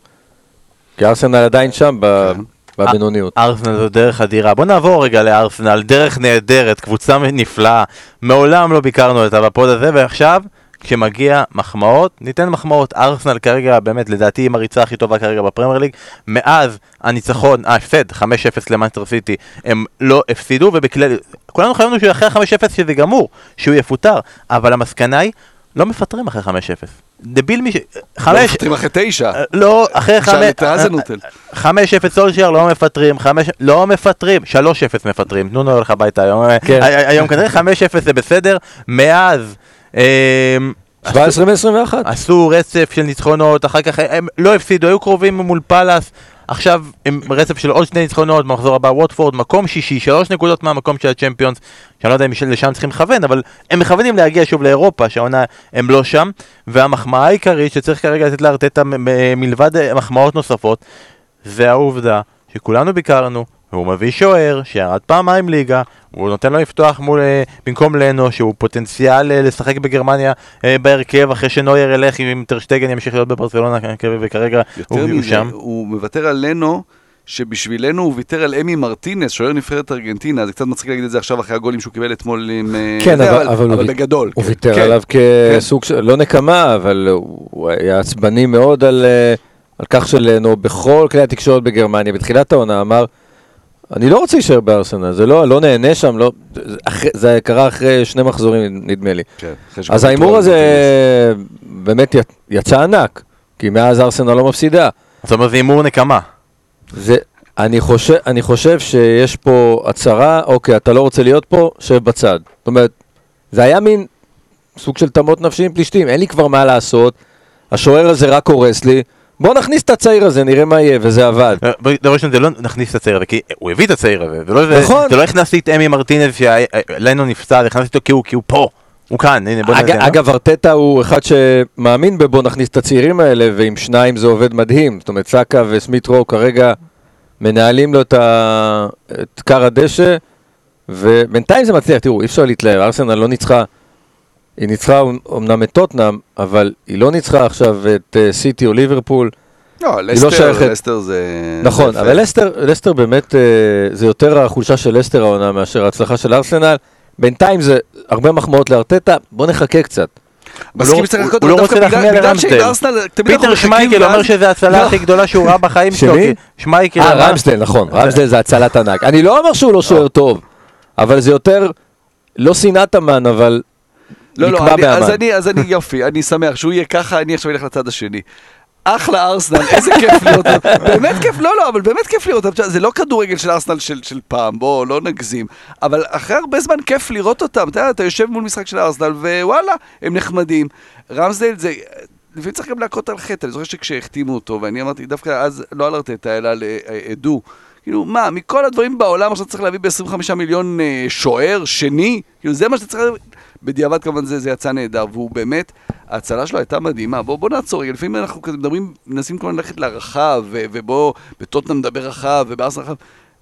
כי ארסנל עדיין שם ב- כן. בבינוניות. ארסנל זו דרך אדירה. בוא נעבור רגע לארסנל, דרך נהדרת, קבוצה נפלאה. מעולם לא ביקרנו אותה בפוד הזה, ועכשיו, כשמגיע מחמאות, ניתן מחמאות. ארסנל כרגע, באמת, לדעתי, היא מריצה הכי טובה כרגע בפרמייר ליג. מאז הניצחון, ההפסד, 5-0 למאנסטר סיטי, הם לא הפסידו, ובכלל, כולנו חייבנו שאחרי ה-5-0 שזה גמור, שהוא יפוטר, אבל המסקנה היא, לא מפטרים אחרי 5-0. דביל מי ש... לא 5... מפטרים אחרי תשע. לא, אחרי 5... את האזנוטל. 5-0 סולשייר לא מפטרים, 5... לא מפטרים, 3-0 מפטרים, תנו לו לך הביתה היום, כן. הי- היום כנראה 5-0 זה בסדר, מאז 17 מ-21. עשו רצף של ניצחונות, אחר כך הם לא הפסידו, היו קרובים מול פאלאס, עכשיו עם רצף של עוד שני ניצחונות, במחזור הבא ווטפורד, מקום שישי, שלוש נקודות מהמקום של הצ'מפיונס, שאני לא יודע אם לשם צריכים לכוון, אבל הם מכוונים להגיע שוב לאירופה, שהעונה הם לא שם, והמחמאה העיקרית שצריך כרגע לתת לארטטה מלבד מחמאות נוספות, זה העובדה שכולנו ביקרנו, והוא מביא שוער שירד פעמיים ליגה, הוא נותן לו לפתוח מול, אה, במקום לנו, שהוא פוטנציאל אה, לשחק בגרמניה אה, בהרכב, אחרי שנוייר ילך עם טרשטגן ימשיך להיות בברצלונה, כ- וכרגע הוא הוא מזה, שם. הוא מוותר על לנו, שבשבילנו הוא ויתר על אמי מרטינס, שוער נבחרת ארגנטינה, זה קצת מצחיק להגיד את זה עכשיו אחרי הגולים שהוא קיבל אתמול עם... כן, אבל- אבל הוא אבל ויתר- בגדול. הוא כן. ויתר כן. עליו כסוג של, לא נקמה, אבל הוא היה עצבני מאוד על, על כך שלנו בכל כלי התקשורת בגרמניה, בתחילת העונה, אמר, אני לא רוצה להישאר בארסנל, זה לא, לא נהנה שם, לא, זה, אחרי, זה קרה אחרי שני מחזורים, נדמה לי. כן, אז ההימור הזה. באמת יצא ענק, כי מאז ארסנל לא מפסידה. זאת אומרת, זה הימור נקמה. זה, אני, חושב, אני חושב שיש פה הצהרה, אוקיי, אתה לא רוצה להיות פה, שב בצד. זאת אומרת, זה היה מין סוג של תמות נפשי עם פלישתים, אין לי כבר מה לעשות, השוער הזה רק הורס לי, בוא נכניס את הצעיר הזה, נראה מה יהיה, וזה עבד. אה, דבר ראשון, זה לא נכניס את הצעיר הזה, כי הוא הביא את הצעיר הזה, זה לא, נכון. זה לא הכנסתי את אמי מרטינז שלנו נפצע, הכנסתי אותו כי הוא, כי הוא פה, הוא כאן, הנה בוא נעשה, אגב, ארטטה הוא אחד שמאמין בבוא נכניס את הצעירים האלה, ועם שניים זה עובד מדהים. זאת אומרת, סאקה וסמית רו כרגע מנהלים לו. את כר הדשא, ובינתיים זה מצליח. תראו, אי אפשר להתלהב, ארסנל לא ניצחה, היא ניצחה אמנם את טוטנאם, אבל היא לא ניצחה עכשיו את אה, סיטי או ליברפול. לא, לא לסטר, שייכת. לסטר זה... נכון, זה אבל. לסטר, לסטר באמת, אה, זה יותר החולשה של לסטר העונה מאשר ההצלחה של ארסנל. בינתיים זה הרבה מחמאות לארטטה, בוא נחכה קצת. מסכים הוא לא- שצריך הוא לחכות, לא אבל רוצה להחמיא לרמסדל. פיטר שמייקל אומר שזה ההצלה לא. הכי גדולה שהוא ראה בחיים שלו, שמי? שמייקל אה, רמסדל, נכון, רמסדל זה הצלת ענק. אני לא אומר שהוא לא שוער טוב, אבל זה יותר, לא שנאת המן, אבל לא, לא, אני, אז. אני, אז אני יופי, אני שמח שהוא יהיה ככה, אני עכשיו אלך לצד השני. אחלה ארסנל, איזה כיף לראות אותם, באמת כיף, לא, לא, אבל באמת כיף לראות אותם, זה לא כדורגל של ארסנל של, של פעם, בוא, לא נגזים, אבל אחרי הרבה זמן כיף לראות אותם, אתה יודע, אתה יושב מול משחק של ארסנל, ווואלה, הם נחמדים. רמסדל זה, לפעמים צריך גם להכות על חטא, אני זוכר שכשהחתימו אותו, ואני אמרתי, דווקא אז, לא על ארטטה, אלא על אה, עדו, כאילו, מה, מכל הדברים בעולם עכשיו צריך להביא ב-25 מיליון אה, שוער, שני, כאילו, זה מה שאתה צריך... בדיעבד כמובן זה, זה יצא נהדר, והוא באמת, ההצלה שלו הייתה מדהימה. בוא, בוא נעצור רגע, לפעמים אנחנו כזה מדברים, מנסים כמובן ללכת לרחב, ו- ובוא, בטוטנאם מדבר רחב, ובארסנל רחב.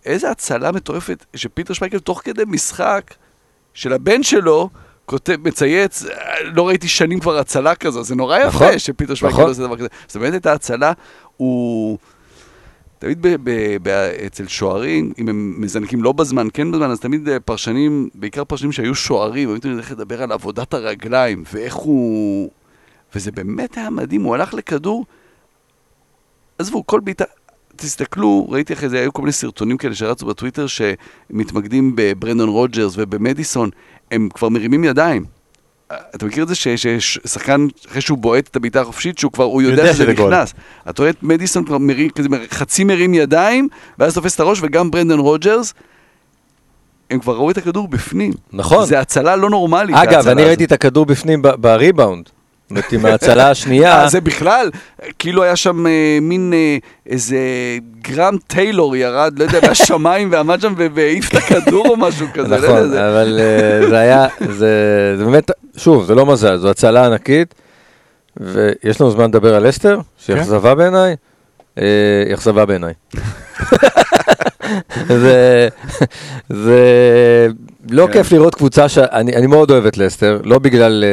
איזה הצלה מטורפת, שפיטר שפייקל תוך כדי משחק של הבן שלו, כותב, מצייץ, "אה, לא ראיתי שנים כבר הצלה כזו, זה נורא יפה נכון, שפיטר שפייקל נכון. עושה דבר כזה. זאת באמת הייתה הצלה, הוא... תמיד ב- ב- ב- אצל שוערים, אם הם מזנקים לא בזמן, כן בזמן, אז תמיד אה, פרשנים, בעיקר פרשנים שהיו שוערים, היו תמיד הולכים לדבר על עבודת הרגליים, ואיך הוא... וזה באמת היה מדהים, הוא הלך לכדור, עזבו, כל בעיטה... תסתכלו, ראיתי אחרי זה, היו כל מיני סרטונים כאלה שרצו בטוויטר שמתמקדים בברנדון רוג'רס ובמדיסון, הם כבר מרימים ידיים. אתה מכיר את זה ששחקן, אחרי שהוא בועט את הבעיטה החופשית, שהוא כבר, הוא יודע יודע שזה. נכנס. אתה רואה את מדיסון כבר מרים, כזה, חצי מרים ידיים, ואז תופס את הראש, וגם ברנדון רוג'רס, הם כבר ראו את הכדור בפנים. נכון. זה הצלה לא נורמלית. אגב, אני. ראיתי את הכדור בפנים בריבאונד. זאת עם ההצלה השנייה, אה, זה בכלל, כאילו היה שם אה, מין אה, איזה גרם טיילור ירד, לא יודע, מהשמיים ועמד שם והעיף את הכדור או משהו כזה. לא נכון, אבל זה היה, זה באמת, שוב, זה לא מזל, זו הצלה ענקית, ויש לנו זמן לדבר על אסתר, שהיא כן. אכזבה בעיניי, היא אכזבה בעיניי. זה, זה לא כן. כיף לראות קבוצה שאני אני מאוד אוהב את לסטר, לא בגלל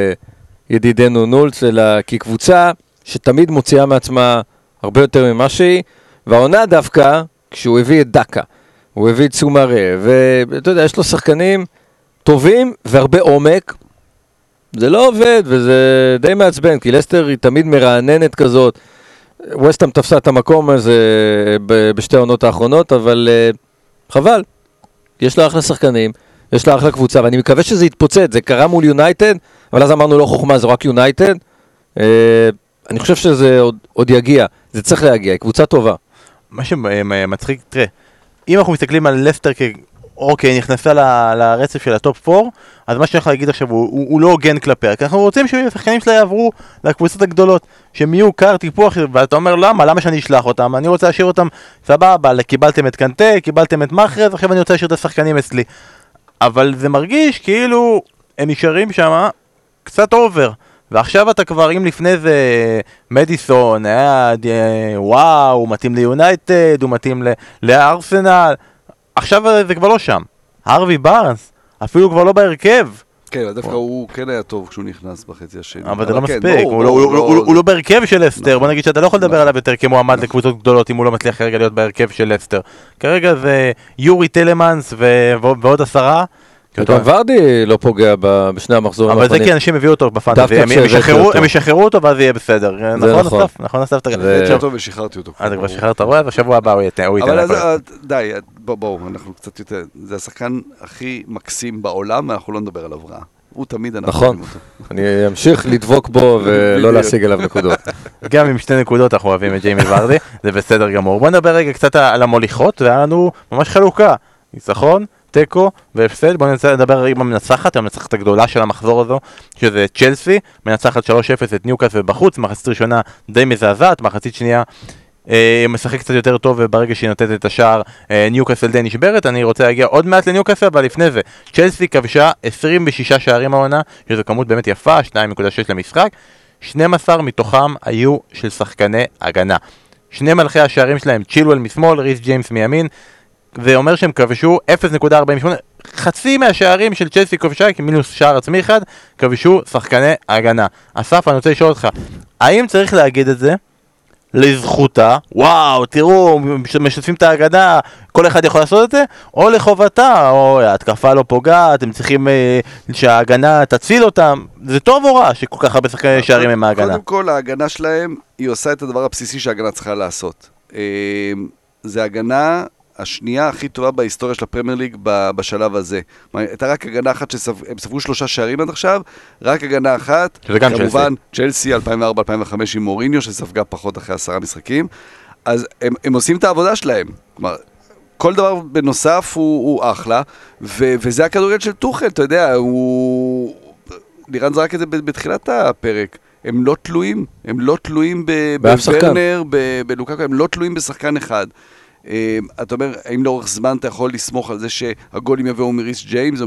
ידידנו נולץ, אלא כי קבוצה שתמיד מוציאה מעצמה הרבה יותר ממה שהיא, והעונה דווקא, כשהוא הביא את דקה, הוא הביא את סומארה, ואתה יודע, יש לו שחקנים טובים והרבה עומק. זה לא עובד, וזה די מעצבן, כי לסטר היא תמיד מרעננת כזאת. ווסטהאם תפסה את המקום הזה ב- בשתי העונות האחרונות, אבל אה, חבל. יש לה אחלה שחקנים, יש לה אחלה קבוצה, ואני מקווה שזה יתפוצץ. זה קרה מול יונייטד, אבל אז אמרנו לא חוכמה, זה רק יונייטד. אה, אני חושב שזה עוד, עוד יגיע, זה צריך להגיע, היא קבוצה טובה. מה שמצחיק, תראה, אם אנחנו מסתכלים על לסטר כ... אוקיי, נכנסה ל- לרצף של ה top 4, אז מה שאני יכול להגיד עכשיו הוא, הוא, הוא לא הוגן כלפיה, כי אנחנו רוצים שהשחקנים שלה יעברו לקבוצות הגדולות, שהם יהיו כר טיפוח, ואתה אומר למה, למה שאני אשלח אותם? אני רוצה להשאיר אותם, סבבה, קיבלתם את קנטה, קיבלתם את מאחרז, עכשיו אני רוצה להשאיר את השחקנים אצלי. אבל זה מרגיש כאילו הם נשארים שם קצת over. ועכשיו אתה כבר, אם לפני זה מדיסון היה וואו, הוא מתאים ליונייטד, הוא מתאים ל- לארסנל, עכשיו זה כבר לא שם. הרווי בארנס, אפילו כבר לא בהרכב. כן, דווקא הוא כן היה טוב כשהוא נכנס בחצי השני. אבל זה לא כן, מספיק, הוא לא- לא- הוא לא- בהרכב של נכון. בוא נגיד שאתה לא יכול לדבר נכון. עליו יותר כמועמד לקבוצות גדולות אם הוא לא מצליח כרגע להיות בהרכב של לסטר. כרגע זה יורי טלמנס ועוד עשרה, וגם ורדי לא פוגע ב- בשני המחזורים אבל זה האחרונים. כי אנשים הביאו אותו בפנטזי, הם- ישחררו- אותו. ואז יהיה בסדר. נכון נכון. אסף? נכון אסף? אתה זה- הבאתי אותו ושחררתי אותו. אה, אתה כבר שחררת רואה, אז בשבוע הבא הוא ייתן. אבל אז. אה, די, אה, בוא- בואו, אנחנו קצת יותר, זה השחקן הכי מקסים בעולם, ואנחנו לא נדבר עליו רע. הוא תמיד, אנחנו נכון. אני אמשיך לדבוק בו ולא. להשיג עליו נקודות. גם עם שתי נקודות אנחנו אוהבים את ג'יימי ורדי, זה בסדר גמור. בוא נדבר רגע קצת על המוליכות, והיה לנו ממש חלוקה. ניצחון, תיקו והפסד. בוא ננסה לדבר עם המנצחת, המנצחת הגדולה של המחזור הזו, שזה צ'לסי, מנצחת 3-0 את ניוקאסל בחוץ, מחצית ראשונה די מזעזעת, מחצית שנייה אה, משחק קצת יותר טוב וברגע שהיא נותנת את השער אה, ניוקאסל די נשברת, אני רוצה להגיע עוד מעט לניוקאסל, אבל לפני זה, צ'לסי כבשה 26 שערים העונה, שזו כמות באמת יפה, 2.6 למשחק, 12 מתוכם היו של שחקני הגנה. שני מלכי השערים שלהם, צ'ילואל משמאל, ריס ג'יימס מימין, זה אומר שהם כבשו 0.48, חצי מהשערים של צ'לסי כבשה, מינוס שער עצמי אחד, כבשו שחקני הגנה. אסף, אני רוצה לשאול אותך, האם צריך להגיד את זה לזכותה, וואו, תראו, מש- משתפים את ההגנה, כל אחד יכול לעשות את זה, או לחובתה, או ההתקפה לא פוגעת, הם צריכים אה, שההגנה תציל אותם, זה טוב או רע שכל כך הרבה שחקני שערים הם מההגנה? קודם כל, ההגנה שלהם, היא עושה את הדבר הבסיסי שההגנה צריכה לעשות. אה, זה הגנה השנייה הכי טובה בהיסטוריה של הפרמייר ליג בשלב הזה. הייתה רק הגנה אחת שהם ספגו שלושה שערים עד עכשיו, רק הגנה אחת. שזה גם כמובן, צ'לסי 2004-2005 עם מוריניו, שספגה פחות אחרי עשרה משחקים. אז הם, הם עושים את העבודה שלהם. כלומר, כל דבר בנוסף הוא, הוא אחלה, ו, וזה הכדורגל של טוחל, אתה יודע, הוא... לירן זרק את זה בתחילת הפרק. הם לא תלויים, הם לא תלויים. בוורנר, בלוקקו, הם לא תלויים בשחקן אחד. אה, אתה אומר, האם לאורך זמן אתה יכול לסמוך על זה שהגולים יבואו מריס ג'יימס?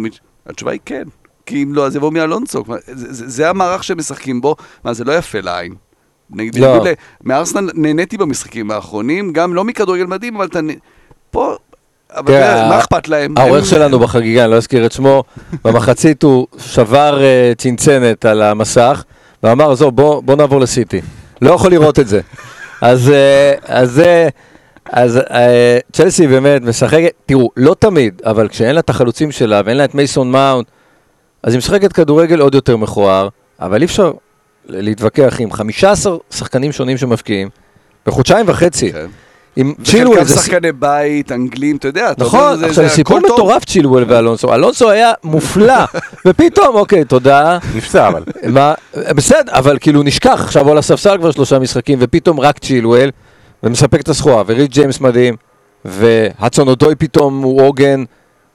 התשובה היא כן. כי אם לא, אז יבואו מאלונסו. זה, זה, זה המערך שהם משחקים בו, מה, זה לא יפה לעין. נגיד, לא. מארסנל נהניתי במשחקים האחרונים, גם לא מכדורגל מדהים, אבל אתה... פה... אבל תראה, מה אכפת להם? העורך שלנו בחגיגה, אני לא אזכיר את שמו, במחצית הוא שבר אה, צנצנת על המסך, ואמר, עזוב, בוא, נעבור לסיטי. לא יכול לראות את זה. אז אה, אז זה... אז אה, צ'לסי באמת משחקת, תראו, לא תמיד, אבל כשאין לה את החלוצים שלה ואין לה את מייסון מאונט, אז היא משחקת כדורגל עוד יותר מכוער, אבל אי אפשר להתווכח עם 15 שחקנים שונים שמבקיעים, בחודשיים וחצי, כן. עם וחלקם צ'ילואל, זה שחקני בית, אנגלים, אתה יודע, אתה נכון, עכשיו זה סיפור. מטורף צ'ילואל ואלונסו, אלונסו היה מופלא, ופתאום, אוקיי, תודה, נפצע אבל. בסדר, אבל כאילו נשכח, עכשיו הוא על הספסל כבר שלושה משחקים, ופתאום רק צ'ילואל, ומספק את הסחורה, וריק ג'יימס מדהים, והצון אודוי פתאום הוא עוגן,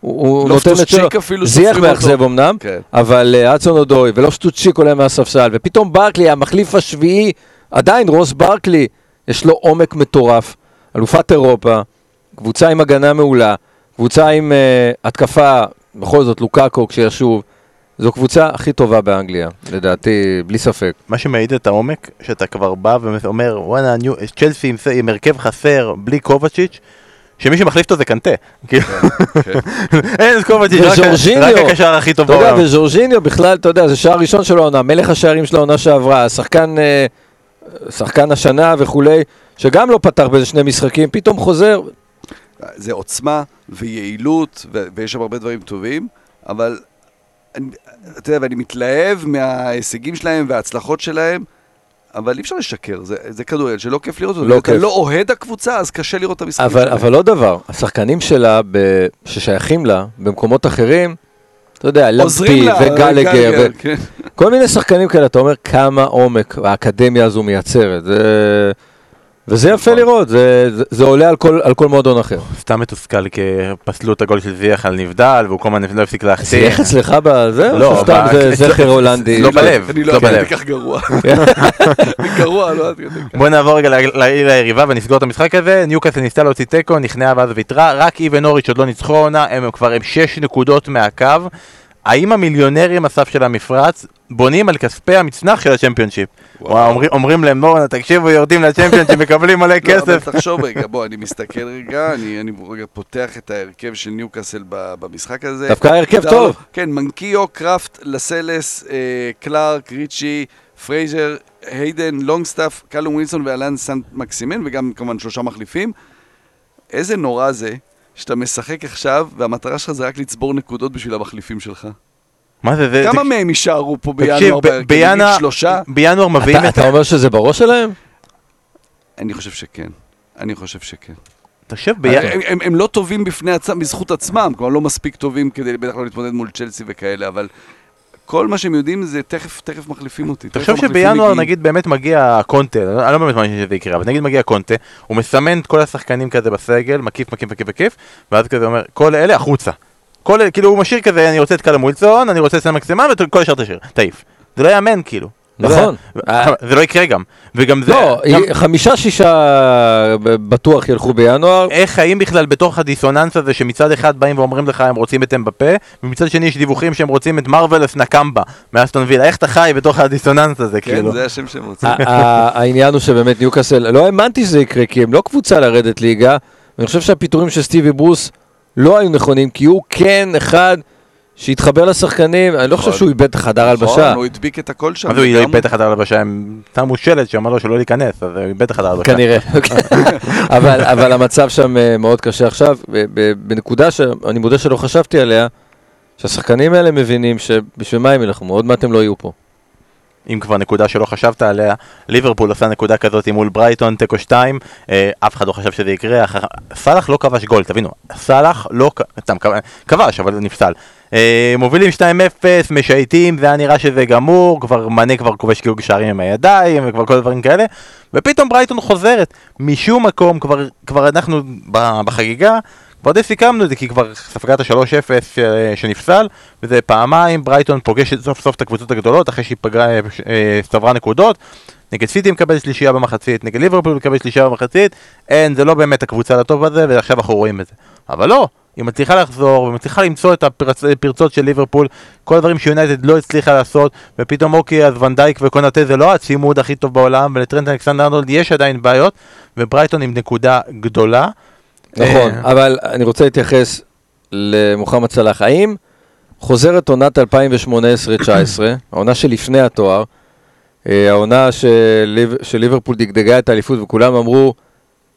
הוא הוא נותן את שלו, זייח אותו. מאכזב אמנם, כן. אבל אה, אצון אודוי ולופטוס צ'יק עולה מהספסל, ופתאום ברקלי, המחליף השביעי, עדיין רוס ברקלי, יש לו עומק מטורף, אלופת אירופה, קבוצה עם הגנה מעולה, קבוצה עם uh, התקפה, בכל זאת לוקאקו כשישוב, זו קבוצה הכי טובה באנגליה, לדעתי, בלי ספק. מה שמעיד את העומק, שאתה כבר בא ואומר, וואנה, ניו- צ'לסי עם, עם הרכב חסר, בלי קובצ'יץ', שמי שמחליף אותו זה קנטה. כאילו, כן. אין את קובצ'יץ', רק- הקשר הכי טוב אתה יודע, בעולם. וז'ורג'יניו בכלל, אתה יודע, זה שער ראשון של העונה, מלך השערים של העונה שעברה, שחקן, אה, שחקן השנה וכולי, שגם לא פתח באיזה שני משחקים, פתאום חוזר, זה עוצמה ויעילות, ו- ויש שם הרבה דברים טובים, אבל אתה יודע, ואני מתלהב מההישגים שלהם וההצלחות שלהם, אבל אי אפשר לשקר, זה, זה כדורגל שלא כיף לראות אותו. לא אתה כיף. לא אוהד הקבוצה, אז קשה לראות את המשחקים אבל, שלהם. אבל עוד דבר, השחקנים שלה, ב... ששייכים לה, במקומות אחרים, אתה יודע, למפי לה, וגלגר, גלגר, ו... כן. כל מיני שחקנים כאלה, אתה אומר כמה עומק האקדמיה הזו מייצרת. זה... וזה יפה נכון. לראות, זה, זה, זה עולה על כל, על כל מועדון אחר. סתם מתוסכל כי פסלו את הגול של זייח על נבדל, והוא כל הזמן לא הפסיק זה להחטיא. איך אצלך בזה? לא, סתם זה זכר הולנדי? לא בלב, אני לא לא בלב. אני כך גרוע. גרוע, לא עד כדי כך. בוא נעבור רגע ל- ל- ליריבה ונסגור את המשחק הזה, ניוקאסל ניסתה להוציא תיקו, נכנעה ואז ויתרה, רק היא ונוריץ' עוד לא ניצחו העונה, הם כבר הם 6 נקודות מהקו. האם המיליונרים הסף של המפרץ בונים על כספי המצנח של הצ'מפיונשיפ? אומרים- אומרים להם בואו תקשיבו יורדים לצ'מפיונשיפ מקבלים מלא לא, אבל כסף. תחשוב רגע, בוא, אני מסתכל רגע, אני אני רגע פותח את ההרכב של ניוקאסל במשחק הזה. דווקא הרכב טוב. כן, מנקיו, קראפט, לאסלס, אה, קלארק, ריצ'י, פרייזר, היידן, לונגסטאפ, קאלום ווילסון ואלן סן מקסימן, וגם כמובן שלושה מחליפים. איזה נורא זה שאתה משחק עכשיו, והמטרה שלך זה רק לצבור נקודות בשביל המחליפים שלך. מה זה, זה, כמה זה- מהם יישארו פה תקשיב, בינואר? ב- נגיד בינואר, שלושה? בינואר מביאים אתה- את... אתה אומר שזה בראש שלהם? אני חושב שכן. אני חושב שכן. תחשב, בינואר. הם, הם, הם לא טובים בפני עצמם, בזכות עצמם, כלומר לא מספיק טובים כדי בטח לא להתמודד מול צ'לסי וכאלה, אבל כל מה שהם יודעים זה תכף, תכף מחליפים אותי. תחשוב המחליפים שבינואר. נגיד באמת מגיע קונטה, אני לא באמת מאמין שזה יקרה, אבל נגיד מגיע קונטה, הוא מסמן את כל השחקנים כזה בסגל, מקיף, מקיף, מקיף, מקיף, ואז כזה אומר, כל אלה החוצה. כל אלה, כאילו הוא משאיר כזה, אני רוצה את קלם ווילסון, אני רוצה את סן מקסימן, וכל השאר תשאיר, תעיף. זה לא יאמן כאילו. נכון. אה. זה לא יקרה גם. וגם זה... לא, גם- חמישה שישה בטוח ילכו בינואר. איך חיים בכלל בתוך הדיסוננס הזה שמצד אחד באים ואומרים לך הם רוצים את אמבפה ומצד שני יש דיווחים שהם רוצים את מרווילס נקמבה מאסטון וילה איך אתה חי בתוך הדיסוננס הזה כן, כאילו זה השם שהם רוצים. העניין הוא שבאמת ניוקאסל, לא האמנתי שזה יקרה, כי הם לא קבוצה לרדת ליגה, ואני חושב שהפיטורים של סטיבי ברוס לא היו נכונים, כי הוא כן אחד שהתחבר לשחקנים, אני לא חושב נכון. שהוא איבד חדר הלבשה. נכון, הוא הדביק את הכל שם. אז הוא. איבד את החדר הלבשה הם שמו שלט שאמר לו שלא להיכנס אז הוא איבד את החדר הלבשה כנראה, אבל, אבל המצב שם אה, מאוד קשה עכשיו, ב- ב- בנקודה שאני מודה שלא חשבתי עליה, שהשחקנים האלה מבינים שבשביל מה הם ילחמו, עוד מעט הם לא יהיו פה. אם כבר נקודה שלא חשבת עליה, ליברפול עושה נקודה כזאת מול ברייטון, תיקו 2, אה, אף אחד לא חשב שזה יקרה, אח- סאלח לא כבש גול, תבינו, סאלח לא, סתם, כבש, אבל נפסל. אה, מובילים 2-0, משייטים, זה היה נראה שזה גמור, כבר מנה כבר כובש כאילו שערים עם הידיים, וכבר כל הדברים כאלה, ופתאום ברייטון חוזרת, משום מקום, כבר, כבר אנחנו בחגיגה, כבר די סיכמנו את זה כי כבר ספגת ה-3-0 ש- שנפסל וזה פעמיים ברייטון פוגשת סוף סוף את הקבוצות הגדולות אחרי שהיא פגרה, אה, אה, צברה נקודות. נגד סיטי מקבל שלישייה במחצית, נגד ליברפול מקבל שלישייה במחצית. אין, זה לא באמת הקבוצה לטופ הזה ועכשיו אנחנו רואים את זה. אבל לא, היא מצליחה לחזור ומצליחה למצוא את הפרצ- הפרצות של ליברפול. כל הדברים שיונייטד לא הצליחה לעשות ופתאום אוקיי אז ונדייק וקונאטה זה לא הצימוד הכי טוב בעולם ולטרנט אלכסנדר ארנולד יש עדיין בעיות וברייטון עם נקודה גדולה נכון, אה, אבל אני רוצה להתייחס למוחמד סלאח. האם חוזרת עונת 2018-2019, העונה שלפני התואר, אה, העונה של של ליברפול דגדגה את האליפות וכולם אמרו,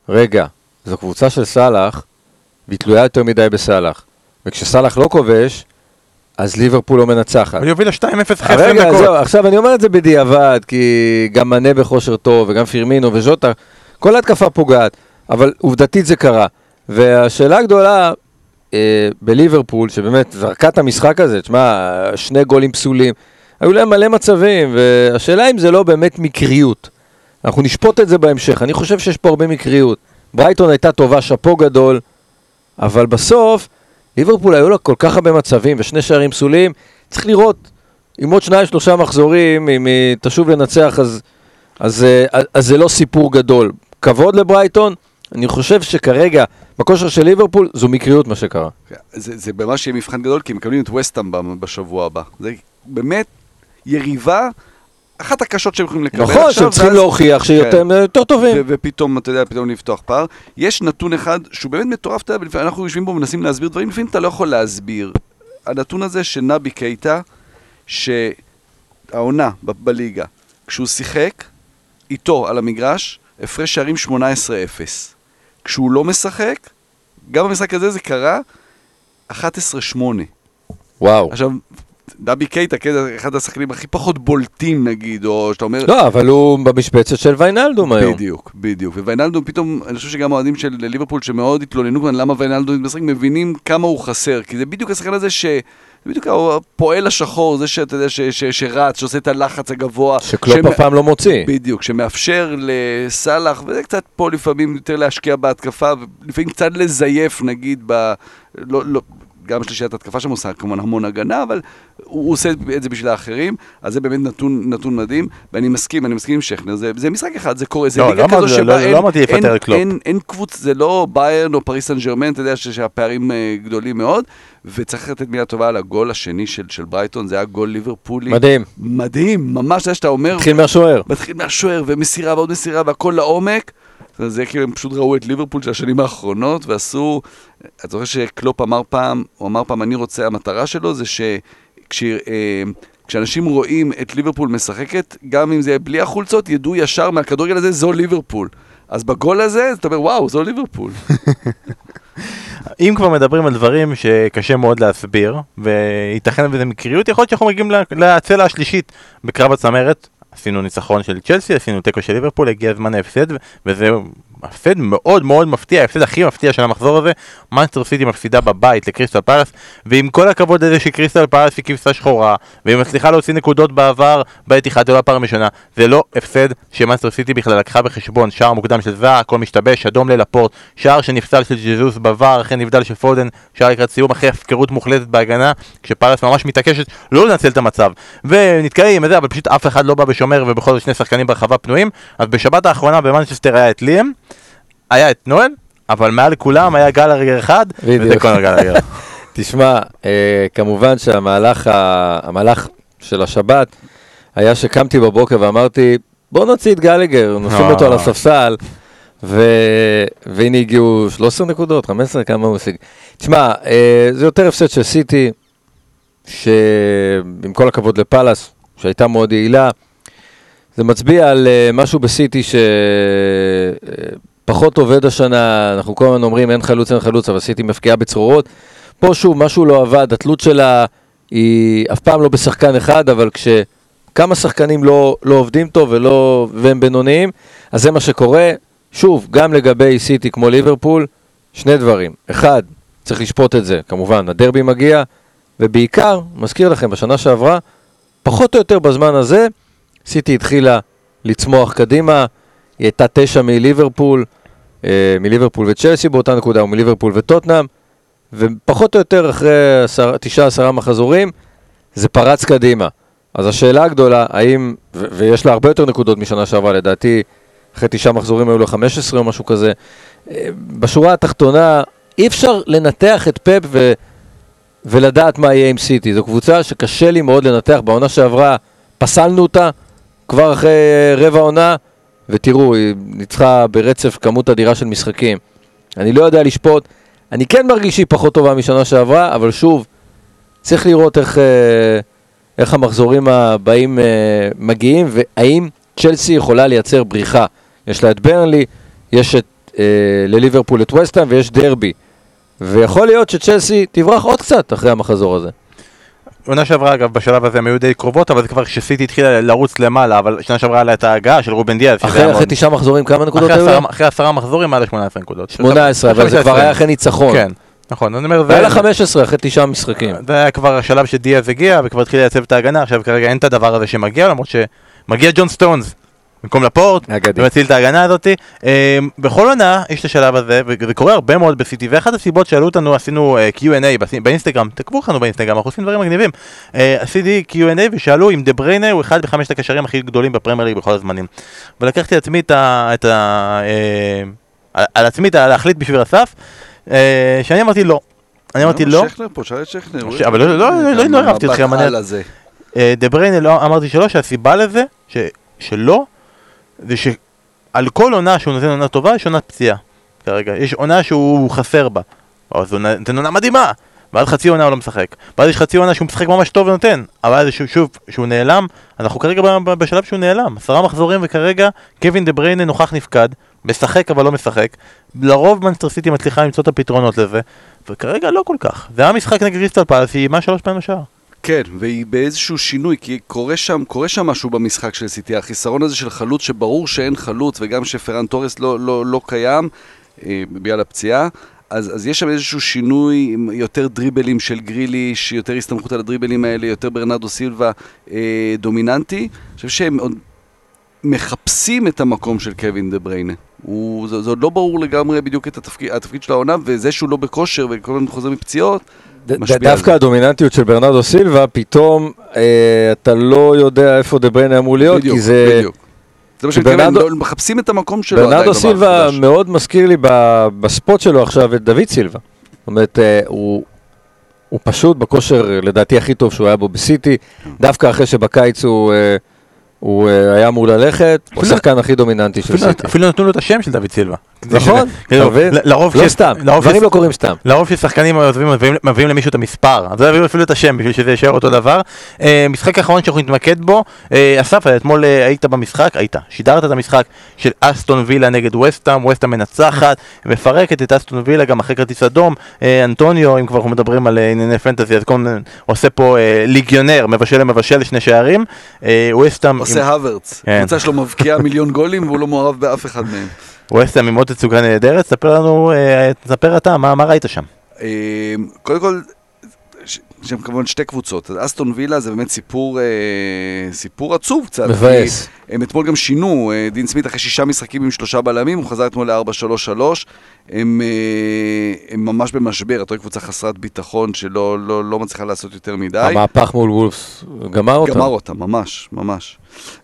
רגע, זו קבוצה של סאלח, והיא תלויה יותר מדי בסאלח. וכשסאלח לא כובש, אז ליברפול לא מנצחת. היא הובילה 2-0 אחרי 20 רגע, דקות זהו, עכשיו אני אומר את זה בדיעבד, כי גם מנה בכושר טוב, וגם פירמינו וז'וטה, כל התקפה פוגעת, אבל עובדתית זה קרה. והשאלה הגדולה אה, בליברפול, שבאמת זרקה את המשחק הזה, תשמע, שני גולים פסולים, היו להם מלא מצבים, והשאלה אם זה לא באמת מקריות. אנחנו נשפוט את זה בהמשך, אני חושב שיש פה הרבה מקריות. ברייטון הייתה טובה, שאפו גדול, אבל בסוף, ליברפול היו לה כל כך הרבה מצבים ושני שערים פסולים, צריך לראות, אם עוד שניים שלושה מחזורים, אם היא תשוב לנצח, אז, אז, אה, אז, אז זה לא סיפור גדול. כבוד לברייטון, אני חושב שכרגע, בכושר של ליברפול, זו מקריות מה שקרה. זה, זה ממש יהיה מבחן גדול, כי הם מקבלים את וסטאם בשבוע הבא. זה באמת יריבה, אחת הקשות שהם יכולים לקבל נכון, שהם צריכים ואז- להוכיח שיותר כן. יותר טובים. ו- ופתאום, אתה יודע, פתאום לפתוח פער. יש נתון אחד שהוא באמת מטורף, אתה יודע, אנחנו יושבים בו ומנסים להסביר דברים, לפעמים אתה לא יכול להסביר. הנתון הזה שנבי קייטה, שהעונה ב- בליגה, כשהוא שיחק איתו על המגרש, הפרש שערים 18-0. כשהוא לא משחק, גם במשחק הזה זה קרה 11-8. וואו. עכשיו, דבי קייטה, כן, אחד השחקנים הכי פחות בולטים נגיד, או שאתה אומר... לא, אבל הוא במשבצת של ויינלדום היום. בדיוק, בדיוק. וויינלדום פתאום, אני חושב שגם האוהדים של ליברפול שמאוד התלוננו כאן למה ויינלדום משחק, מבינים כמה הוא חסר. כי זה בדיוק השחקן הזה ש... זה בדיוק הפועל השחור, זה שאתה יודע, ש, ש, שרץ, שעושה את הלחץ הגבוה. שקלופ אף פעם לא מוציא. בדיוק, שמאפשר לסאלח, וזה קצת פה לפעמים יותר להשקיע בהתקפה, ולפעמים קצת לזייף נגיד ב... לא, לא, גם שלישיית התקפה שם עושה כמובן המון הגנה, אבל הוא, עושה את זה בשביל האחרים, אז זה באמת נתון, נתון מדהים, ואני מסכים, אני מסכים עם שכנר, זה, זה משחק אחד, זה קורה, זה לא, ליגה לא כזו אמרתי- שבה לא- אין, לא אין, קלופ. אין, אין קבוצ, זה לא ביירן או פריס סן ג'רמן, אתה יודע שהפערים אה, גדולים מאוד, וצריך לתת מילה טובה על הגול השני של, של ברייטון, זה היה גול ליברפולי. מדהים. מדהים, ממש, אתה אומר, התחיל מהשוער. מתחיל מהשוער ומסירה ועוד מסירה והכל לעומק. זה- זה כאילו הם פשוט ראו את ליברפול של השנים האחרונות ועשו, אתה זוכר שקלופ אמר פעם, הוא אמר פעם, אני רוצה, המטרה שלו זה שכשאנשים רואים את ליברפול משחקת, גם אם זה יהיה בלי החולצות, ידעו ישר מהכדורגל הזה, זו ליברפול. אז בגול הזה, אתה אומר, וואו, זו ליברפול. אם כבר מדברים על דברים שקשה מאוד להסביר, וייתכן וזה מקריות, יכול להיות שאנחנו מגיעים לצלע השלישית בקרב הצמרת. עשינו ניצחון של צ'לסי, עשינו תיקו של ליברפול, הגיע זמן ההפסד, וזה הפסד מאוד מאוד מפתיע, ההפסד הכי מפתיע של המחזור הזה, מנסטר סיטי מפסידה בבית לקריסטל פלאס, ועם כל הכבוד לזה שקריסטל פלאס היא כבשה שחורה, והיא מצליחה להוציא נקודות בעבר בעת אחת, זה לא הפעם הראשונה, זה לא הפסד שמנסטר סיטי בכלל לקחה בחשבון, שער מוקדם של זעה, הכל משתבש, אדום ללפורט, שער שנפסל של ג'זוס בVAR, אחרי נבדל של פודן, שער לקראת סיום אחרי הפקרות מוחלטת בהגנה, כשפלאס ממש מתעקשת לא לנצל את המצב, ונתקעים זה, אבל פשוט אף אחד לא בא בשומר, ובכל זאת שני שחקנים ברחבה פנויים, אז בשבת האחרונה במנצ'סטר היה את ליאם, היה את נואל, אבל מעל כולם היה גלרגר אחד, וזה. קונר גלרגר. תשמע, אה, כמובן שהמהלך המהלך של השבת היה שקמתי בבוקר ואמרתי, בוא נוציא את גלגר, נשים אה. אותו על הספסל, ו... והנה הגיעו 13 נקודות, 15, כמה הוא השיג. תשמע, אה, זה יותר הפסד של סיטי, שעם כל הכבוד לפאלאס, שהייתה מאוד יעילה, זה מצביע על אה, משהו בסיטי שפחות עובד השנה, אנחנו כל הזמן אומרים אין חלוץ, אין חלוץ, אבל סיטי מפקיעה בצרורות. פה שוב, משהו לא עבד, התלות שלה היא אף פעם לא בשחקן אחד, אבל כשכמה שחקנים לא, לא עובדים טוב ולא, והם בינוניים, אז זה מה שקורה. שוב, גם לגבי סיטי כמו ליברפול, שני דברים. אחד, צריך לשפוט את זה, כמובן, הדרבי מגיע, ובעיקר, מזכיר לכם, בשנה שעברה, פחות או יותר בזמן הזה, סיטי התחילה לצמוח קדימה, היא הייתה תשע מליברפול, אה, מליברפול וצ'לסי באותה נקודה, ומליברפול וטוטנאם, ופחות או יותר אחרי עשר, תשעה עשרה מחזורים, זה פרץ קדימה. אז השאלה הגדולה, האם, ו- ויש לה הרבה יותר נקודות משנה שעברה, לדעתי, אחרי תשעה מחזורים היו לה 15 או משהו כזה. אה, בשורה התחתונה, אי אפשר לנתח את פפ ו... ולדעת מה יהיה עם סיטי. זו קבוצה שקשה לי מאוד לנתח. בעונה שעברה פסלנו אותה כבר אחרי רבע עונה, ותראו, היא ניצחה ברצף כמות אדירה של משחקים. אני לא יודע לשפוט. אני כן מרגיש שהיא פחות טובה משנה שעברה, אבל שוב, צריך לראות איך, אה, איך המחזורים הבאים אה, מגיעים, והאם צ'לסי יכולה לייצר בריחה. יש לה את ברנלי, יש את, אה, לליברפול את וסטהאם ויש דרבי. ויכול להיות שצ'לסי תברח עוד קצת אחרי המחזור הזה. עונה שעברה אגב בשלב הזה הם היו די קרובות אבל זה כבר כשסיטי התחילה לרוץ למעלה אבל שנה שעברה היה לה את ההגעה של רובן דיאז היה אחרי, אחרי תשעה מחזורים, כמה נקודות אחרי היו? עשרה- אחרי עשרה מחזורים היה לה 18 נקודות 18, אבל זה כבר היה אחרי ניצחון. כן נכון אני אומר זה- לה 15 אחרי תשעה משחקים. זה היה כבר השלב שדיאז הגיע וכבר התחיל לייצב את ההגנה עכשיו כרגע אין את הדבר הזה שמגיע למרות שמגיע ג'ון סטונס במקום לפורט אגדי. ומציל את ההגנה הזאתי. אה, בכל עונה יש את השלב הזה וזה קורה הרבה מאוד בסיטי ואחת הסיבות שאלו אותנו עשינו אה, Q&A באינסטגרם תעקבו אחרינו באינסטגרם אנחנו עושים דברים מגניבים. אה, עשיתי Q&A ושאלו אם דה בריינה הוא אחד בחמשת הקשרים הכי גדולים בפרמייר ליג בכל הזמנים. ולקחתי לעצמי את ה... את ה אה, על- עצמי את ה- להחליט בשביל הסף אה, שאני אמרתי לא. אני אמרתי לא. שכנר פה, שאל את שכנר. אבל לא- לא- לא- לא- לא אהבתי אתכם. אה, דה בריינה לא אמרתי שלא, שהסיבה לזה, ש, שלא, זה שעל כל עונה שהוא נותן עונה טובה, יש עונת פציעה. כרגע, יש עונה שהוא חסר בה. אז הוא נותן עונה מדהימה, ואז חצי עונה הוא לא משחק. ואז יש חצי עונה שהוא משחק ממש טוב ונותן, אבל שוב, שוב, שהוא נעלם, אנחנו כרגע בשלב שהוא נעלם. עשרה מחזורים וכרגע קווין דה בריינה נוכח נפקד, משחק אבל לא משחק. לרוב מנסטר סיטי מצליחה למצוא את הפתרונות לזה, וכרגע לא כל כך. זה היה משחק נגד קריסטל פלס, היא איימה שלוש פעמים לשער. כן, והיא באיזשהו שינוי, כי קורה שם, קורה שם משהו במשחק של סיטי, החיסרון הזה של חלוץ, שברור שאין חלוץ, וגם שפרן תורס לא, לא, לא קיים, אה, בגלל הפציעה, אז, אז יש שם איזשהו שינוי, עם יותר דריבלים של גריליש, יותר הסתמכות על הדריבלים האלה, יותר ברנרדו סילבה אה, דומיננטי. אני חושב שהם עוד מחפשים את המקום של קווין דה בריינה. הוא, זה, זה עוד לא ברור לגמרי בדיוק את התפקיד, התפקיד של העונה, וזה שהוא לא בכושר וכל הזמן חוזר מפציעות, דווקא. הדומיננטיות של ברנרדו סילבה, פתאום אה, אתה לא יודע איפה דה בריינה אמור להיות, בדיוק, כי זה... בדיוק. זה מה שאני ברנרדו- מתכוון, לא- מחפשים את המקום שלו ברנרדו סילבה. מאוד מזכיר לי בספוט שלו עכשיו את דוד סילבה. זאת אומרת, אה, הוא, הוא פשוט בכושר לדעתי הכי טוב שהוא היה בו בסיטי, דווקא אחרי שבקיץ הוא, אה, הוא אה, היה אמור ללכת, הוא השחקן הכי דומיננטי של סיטי. אפילו נתנו לו את השם של דוד סילבה. נכון, כאילו, אתה מבין? לא סתם, לרוב דברים לא קורים סתם. לרוב ששחקנים עוזבים מביאים, למישהו את המספר, אז לא יביאו אפילו את השם בשביל שזה יישאר אותו דבר. אה, משחק אחרון שאנחנו נתמקד בו, אה, אסף, אתמול היית במשחק, היית, שידרת את המשחק של אסטון וילה נגד וסטאם, וסטאם מנצחת, מפרקת את אסטון וילה גם אחרי כרטיס אדום. אנטוניו, אם כבר אנחנו מדברים על ענייני פנטזי, אז עושה פה ליגיונר, מבשל למבשל שני שערים. וסטאם... עושה הוורץ. כן. הקבוצה שלו מבקיעה מיליון גולים והוא לא מעורב באף אחד מהם. ווסטהאם עם עוד תצוגה נהדרת, ספר לנו, אה, תספר אתה, מה, מה ראית שם? אה, קודם כל, יש שם כמובן שתי קבוצות. אז אסטון וילה זה באמת סיפור, אה, סיפור עצוב קצת. מבאס. הם אתמול גם שינו, אה, דין סמית אחרי שישה משחקים עם שלושה בלמים, הוא חזר אתמול ל-4-3-3. הם, אה, הם ממש במשבר, אתה רואה קבוצה חסרת ביטחון שלא לא, לא מצליחה לעשות יותר מדי. המהפך מול וולפס גמר אותם. גמר אותם, ממש, ממש.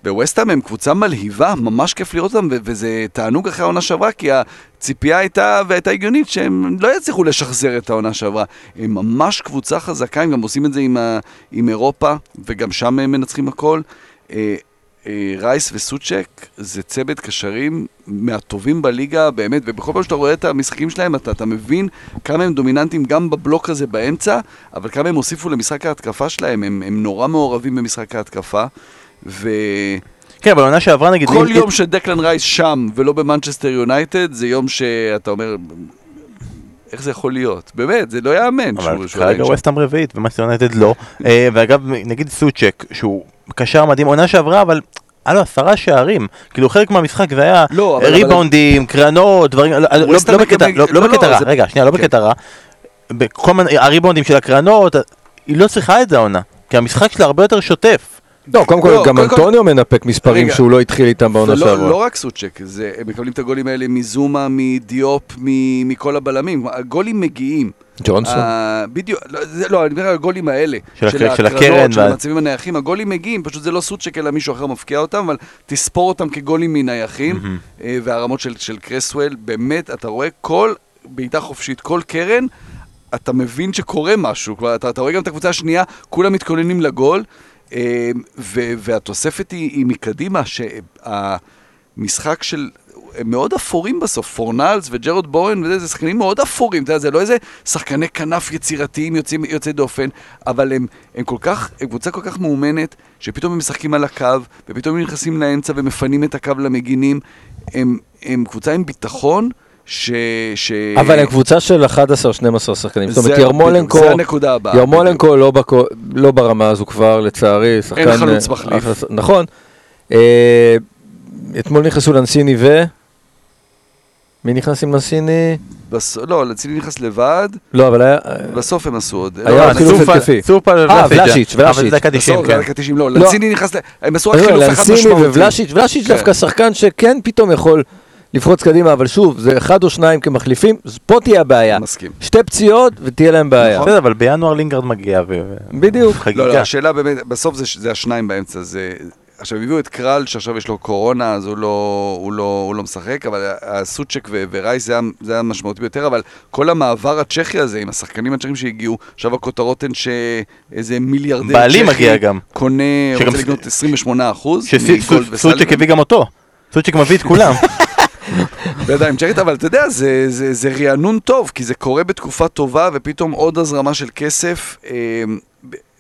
וווסטהאם הם קבוצה מלהיבה, ממש כיף לראות אותם, וזה תענוג אחרי העונה שעברה, כי הציפייה הייתה, והייתה הגיונית, שהם לא יצליחו לשחזר את העונה שעברה. הם ממש קבוצה חזקה, הם גם עושים את זה עם, ה- עם אירופה, וגם שם הם מנצחים הכל. אה, רייס וסוצ'ק זה צוות קשרים מהטובים בליגה, באמת, ובכל פעם שאתה רואה את המשחקים שלהם, אתה, אתה מבין כמה הם דומיננטיים גם בבלוק הזה באמצע, אבל כמה הם הוסיפו למשחק ההתקפה שלהם, הם, הם נורא מעורבים במשחק ההתקפה, וכל כן, אבל העונה שעברה נגיד... אם- יום שדקלן רייס שם ולא במנצ'סטר יונייטד, זה יום שאתה אומר, איך זה יכול להיות? באמת, זה לא יאמן אבל כרגע שם. ווסטהאם רביעית ומנצ'סטר יונייטד לא. אה, ואגב, נגיד סוצ'ק, שהוא קשר מדהים, עונה שעברה, אבל היה לו עשרה שערים. כאילו חלק מהמשחק זה היה לא, אבל- ריבאונדים, קרנות, דברים, לא- לא- לא בקטע לא- לא לא, בקטע לא, רע, זה- רגע, שנייה, לא כן. בקטע רע. בכל מיני, הריבאונדים של הקרנות, היא לא צריכה את זה העונה. כי המשחק שלה הרבה יותר שוטף. לא, קודם כל, לא, גם אנטוניו מנפק מספרים רגע. שהוא לא התחיל איתם בעונה ולא שעברה. לא רק סוצ'ק, זה, הם מקבלים את הגולים האלה מזומה, מדיופ, מכל הבלמים. הגולים מגיעים. ג'ונסון. אה, בדיוק, לא, זה, לא, אני מדבר על הגולים האלה. של הקרן של המצבים הנייחים, הגולים מגיעים, פשוט זה לא סוצ'ק אלא מישהו אחר מפקיע אותם, אבל תספור אותם כגולים מנייחים, אה, והרמות של, של קרסוול, באמת, אתה רואה כל בעיטה חופשית, כל קרן, אתה מבין שקורה משהו, כבר, אתה, אתה רואה גם את הקבוצה השנייה, כולם מתכוננים לגול, אה, ו, והתוספת היא, היא מקדימה, שהמשחק של... הם מאוד אפורים בסוף, פורנלס וג'רד בורן וזה, זה שחקנים מאוד אפורים, יודע, זה לא איזה שחקני כנף יצירתיים יוצאים, יוצאי דופן, אבל הם, הם כל כך, הם קבוצה כל כך מאומנת, שפתאום הם משחקים על הקו, ופתאום הם נכנסים לאמצע ומפנים את הקו למגינים, הם, הם קבוצה עם ביטחון, ש... ש... אבל הם קבוצה של 11-12 שחקנים. זאת אומרת, זה- ירמולנקו, זה הנקודה הבאה. ירמולנקו לא בקו- לא ברמה הזו כבר, לצערי. שחקן... חלוץ אה, מחליף. נכון. אה, אתמול נכנסו לנסיני ו... מי נכנס עם נסיני? בס... לא, לצילי נכנס לבד, לא, אבל היה... בסוף הם עשו עוד. היה לא, חילוף התקפי. סופל אה, ולאשיץ', אבל ולאשיץ'. זה דקה 90, בסוף, כן. דקה 90, לא, לא. לציני נכנס, ל- הם עשו רק אומר, חילוף אחד משמעותי. ובלשיץ', ולשיץ' כן. דווקא שחקן שכן פתאום יכול לפרוץ קדימה, אבל שוב, זה אחד או שניים כמחליפים, אז פה תהיה הבעיה. מסכים. שתי פציעות ותהיה להם בעיה. נכון. בסדר, אבל בינואר לינגרד מגיע ו... בדיוק. לא, לא, השאלה באמת, בסוף זה, זה השניים באמצע, זה... עכשיו הביאו את קרל, שעכשיו יש לו קורונה, אז הוא לא, הוא לא, הוא לא משחק, אבל הסוצ'ק ו- ורייס זה, זה היה משמעותי ביותר, אבל כל המעבר הצ'כי הזה, עם השחקנים הצ'כים שהגיעו, עכשיו הכותרות הן שאיזה מיליארדר בעלי צ'כי מגיע גם. קונה, שגם רוצה לקנות 28 אחוז, שסוצ'ק הביא גם אותו. סוצ'ק מביא את כולם. בידיים צ'כית, אבל אתה יודע, זה, זה, זה רענון טוב, כי זה קורה בתקופה טובה, ופתאום עוד הזרמה של כסף. אה,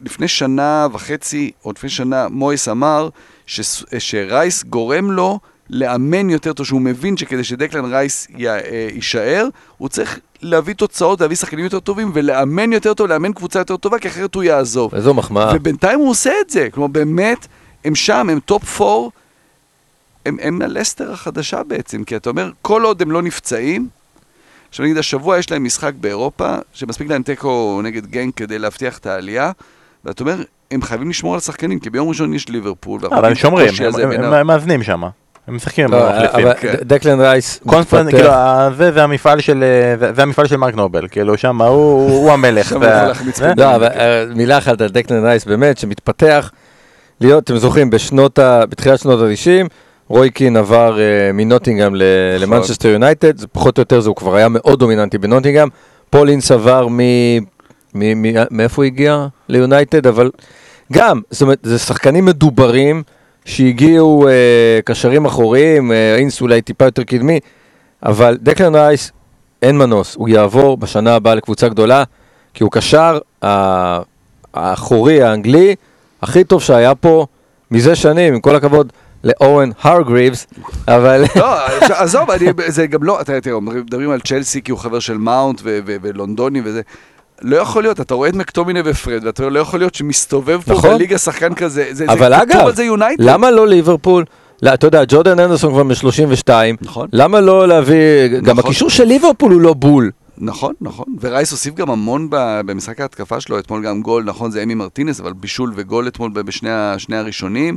לפני שנה וחצי, או לפני שנה, מויס אמר שס- שרייס גורם לו לאמן יותר טוב, שהוא מבין שכדי שדקלן רייס י, אה, יישאר, הוא צריך להביא תוצאות, להביא שחקנים יותר טובים, ולאמן יותר טוב, לאמן קבוצה יותר טובה, כי אחרת הוא יעזוב. איזו מחמאה. ובינתיים הוא עושה את זה, כלומר באמת, הם שם, הם טופ פור, הם, הם הלסטר החדשה בעצם, כי אתה אומר, כל עוד הם לא נפצעים, עכשיו נגיד השבוע יש להם משחק באירופה, שמספיק להם תיקו נגד גנק כדי להבטיח את העלייה, ואתה אומר, הם חייבים לשמור על השחקנים, כי ביום ראשון יש ליברפול. אבל הם שומרים, הם- מאזנים שם. הם משחקים עם לא, המחליפים. אבל כן. דקלן רייס קונפרנס. כאילו, זה המפעל של, אה, זה- המפעל של מרק נובל, כאילו שם הוא הוא המלך. לא, מילה אחת על דקלן רייס, באמת, שמתפתח להיות, אתם זוכרים, בשנות ה... בתחילת שנות ה-90, רוי קין עבר אה, מנוטינגהם ל- נכון. למנצ'סטר יונייטד, פחות או יותר זה, הוא כבר היה מאוד דומיננטי בנוטינגהם. פולינס עבר מ... מ- מ- מאיפה הוא הגיע? ליונייטד, אבל גם, זאת אומרת, זה שחקנים מדוברים שהגיעו אה, קשרים אחוריים, אה, אינס אולי טיפה יותר קדמי, אבל דקלן רייס, אין מנוס, הוא יעבור בשנה הבאה לקבוצה גדולה, כי הוא קשר ה- האחורי האנגלי הכי טוב שהיה פה מזה שנים, עם כל הכבוד לאורן הרגריבס, אבל... לא, עזוב, זה גם לא, אתה תראה, מדברים על צ'לסי כי הוא חבר של מאונט ולונדוני וזה. לא יכול להיות, אתה רואה את מקטומיני ופרד, ואתה לא יכול להיות שמסתובב פה נכון. בליגה שחקן כזה, זה, אבל זה אגב, על זה יונייטד. למה לא ליברפול? לא, אתה יודע, ג'ורדן הנדרסון כבר מ-32, נכון. למה לא להביא, גם נכון. הקישור של ליברפול הוא לא בול. נכון, נכון, ורייס הוסיף גם המון במשחק ההתקפה שלו, אתמול גם גול, נכון, זה אמי מרטינז, אבל בישול וגול אתמול בשני הראשונים.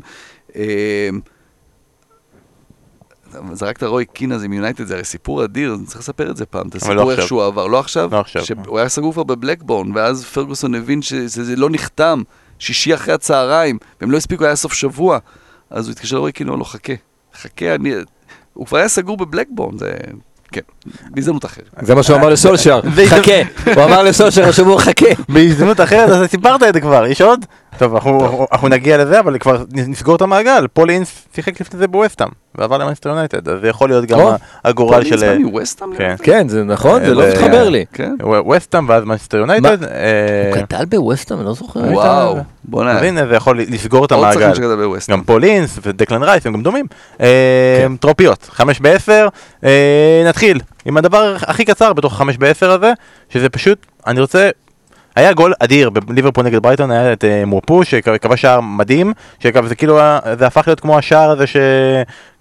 זרקת רוי קין הזה עם יונייטד, זה הרי סיפור אדיר, אני צריך לספר את זה פעם, את אבל לא הסיפור איך. שהוא עבר, לא עכשיו? לא עכשיו. שהוא היה סגור כבר בבלקבורן, ואז פרגוסון הבין שזה לא נחתם, שישי אחרי הצהריים, והם לא הספיקו, היה סוף שבוע, אז הוא התקשר לרוי קין, הוא אמר לו, חכה, חכה, אני... הוא כבר היה סגור בבלקבורן, זה... כן, בהזדמנות אחרת. זה מה שהוא אמר לסולשייר, חכה, הוא אמר לסולשייר השבוע חכה. בהזדמנות אחרת, אז סיפרת את זה כבר, יש עוד? טוב, אנחנו נגיע לזה, אבל כבר נסגור את המעגל. פול אינס שיחק לפני זה בווסטהאם, ועבר למאנסטר יונייטד, אז זה יכול להיות גם הגורל של... פול אינס מווסטהאם? כן. כן, זה נכון, זה לא אה, מתחבר לי. כן. ווסטהאם ואז מאנסטר יונייטד. אה, הוא גדל בווסטהאם, אני לא זוכר. היית- וואו, בוא'נה. אז הנה, זה יכול לסגור את המעגל. גם פול אינס ודקלן רייס הם גם דומים. אה, כן. טרופיות, חמש בעשר. אה, נתחיל עם הדבר הכי קצר בתוך החמש בעשר הזה, שזה פשוט, אני רוצה... היה גול אדיר בליברפול נגד ברייטון, היה את אה, מוואפו שכבש שער מדהים, שזה כאילו, היה- זה הפך להיות כמו השער הזה ש...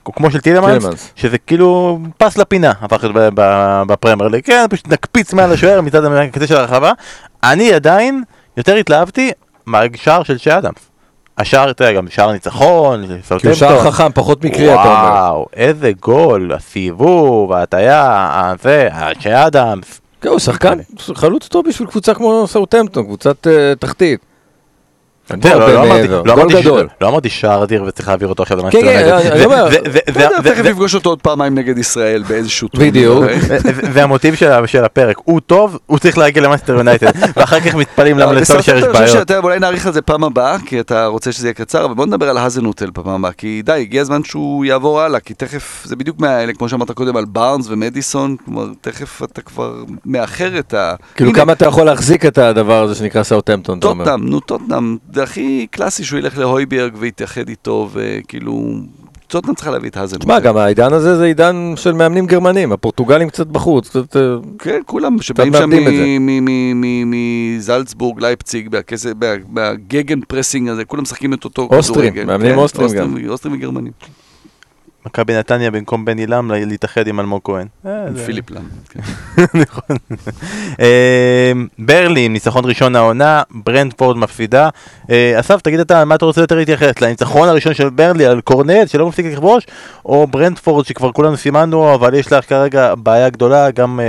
כמו של טילמנס. שזה כאילו פס לפינה הפך להיות בפרמייר ליג, כן, פשוט נקפיץ מעל השוער מצד הקצה של הרחבה. אני עדיין יותר התלהבתי מהשער של שי אדמס. השער, אתה יודע, גם שער ניצחון, הוא שער חכם, פחות מקרי, אתה אומר. וואו, איזה גול, הסיבוב, ההטייה, זה, שי אדמס. כן, הוא שחקן, חלוץ טוב בשביל קבוצה כמו סאוטהמפטון, קבוצת אה, תחתית. לא- לא אמרתי- לא אמרתי ש- גדול. לא שער אדיר וצריך להעביר אותו עכשיו כן, למאנסטר כן, יודע, זה- תכף יפגוש אותו עוד פעמיים נגד ישראל באיזשהו טורניר. בדיוק. אוקיי? זה- זה המוטיב של הפרק, הוא טוב, הוא צריך להגיע למאנסטר יונייטד, ואחר כך מתפלאים למה אבל לסולשייר יש בסוף אני חושב בעיות. אולי נאריך על זה פעם הבאה, כי אתה רוצה שזה יהיה קצר, אבל בוא נדבר על האזנהוטל פעם הבאה, כי די, הגיע הזמן שהוא יעבור הלאה, כי תכף, זה בדיוק מהאלה, כמו שאמרת קודם, על בארנס ומדיסון, כלומר, תכף אתה כבר מאחר את ה... כאילו כמה אתה יכול להחזיק את הדבר הזה שנקרא סאוטהמפטון, אתה אומר. טוטנאם, נו טוטנאם, זה הכי קלאסי שהוא ילך להויברג ויתאחד איתו, וכאילו, טוטנאם צריכה להביא את האזנהוטל. תשמע, גם העידן הזה זה עידן של מאמנים גרמנים, הפורטוגלים קצת בחוץ, קצת... אה, כן, כולם שבאים שם מזלצבורג, לייפציג, מהגגן פרסינג הזה, כולם משחקים את אותו אוסטרים. מאמנים כן, אוסטרים גם. אוסטרים וגרמנים. מכבי נתניה במקום עילם לה- להתאחד עם אלמוג כהן. אה, זה- פיליפ לם. כן. נכון. אה, ברלי עם ניצחון ראשון העונה, ברנדפורד מפסידה. אה, אסף, תגיד אתה, מה אתה רוצה יותר להתייחס? לניצחון הראשון של ברלי על קורנט שלא מפסיק לכבוש, או ברנדפורד שכבר כולנו סימנו, אבל יש לה כרגע בעיה גדולה, גם.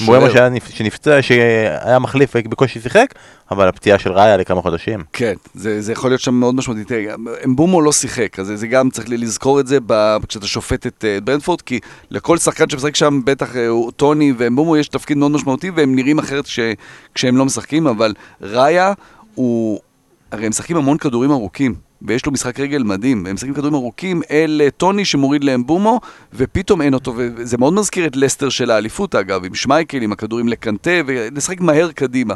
מורמה שנפצע, שהיה מחליף ובקושי שיחק, אבל הפציעה של ראיה לכמה חודשים. כן, זה, זה יכול להיות שם מאוד משמעותי. אמבומו לא שיחק, אז זה, זה גם צריך לזכור את זה ב, כשאתה שופט את uh, ברנדפורד, כי לכל שחקן שמשחק שם, בטח uh, טוני ואמבומו יש תפקיד מאוד משמעותי, והם נראים אחרת כש, כשהם לא משחקים, אבל ראיה הוא... הרי הם משחקים המון כדורים ארוכים, ויש לו משחק רגל מדהים, והם משחקים כדורים ארוכים אל אה, טוני שמוריד לאמבומו, ופתאום אין אותו, וזה מאוד מזכיר את לסטר של האליפות אגב, עם שמייקל, עם הכדורים לקנטה, ולשחק מהר קדימה.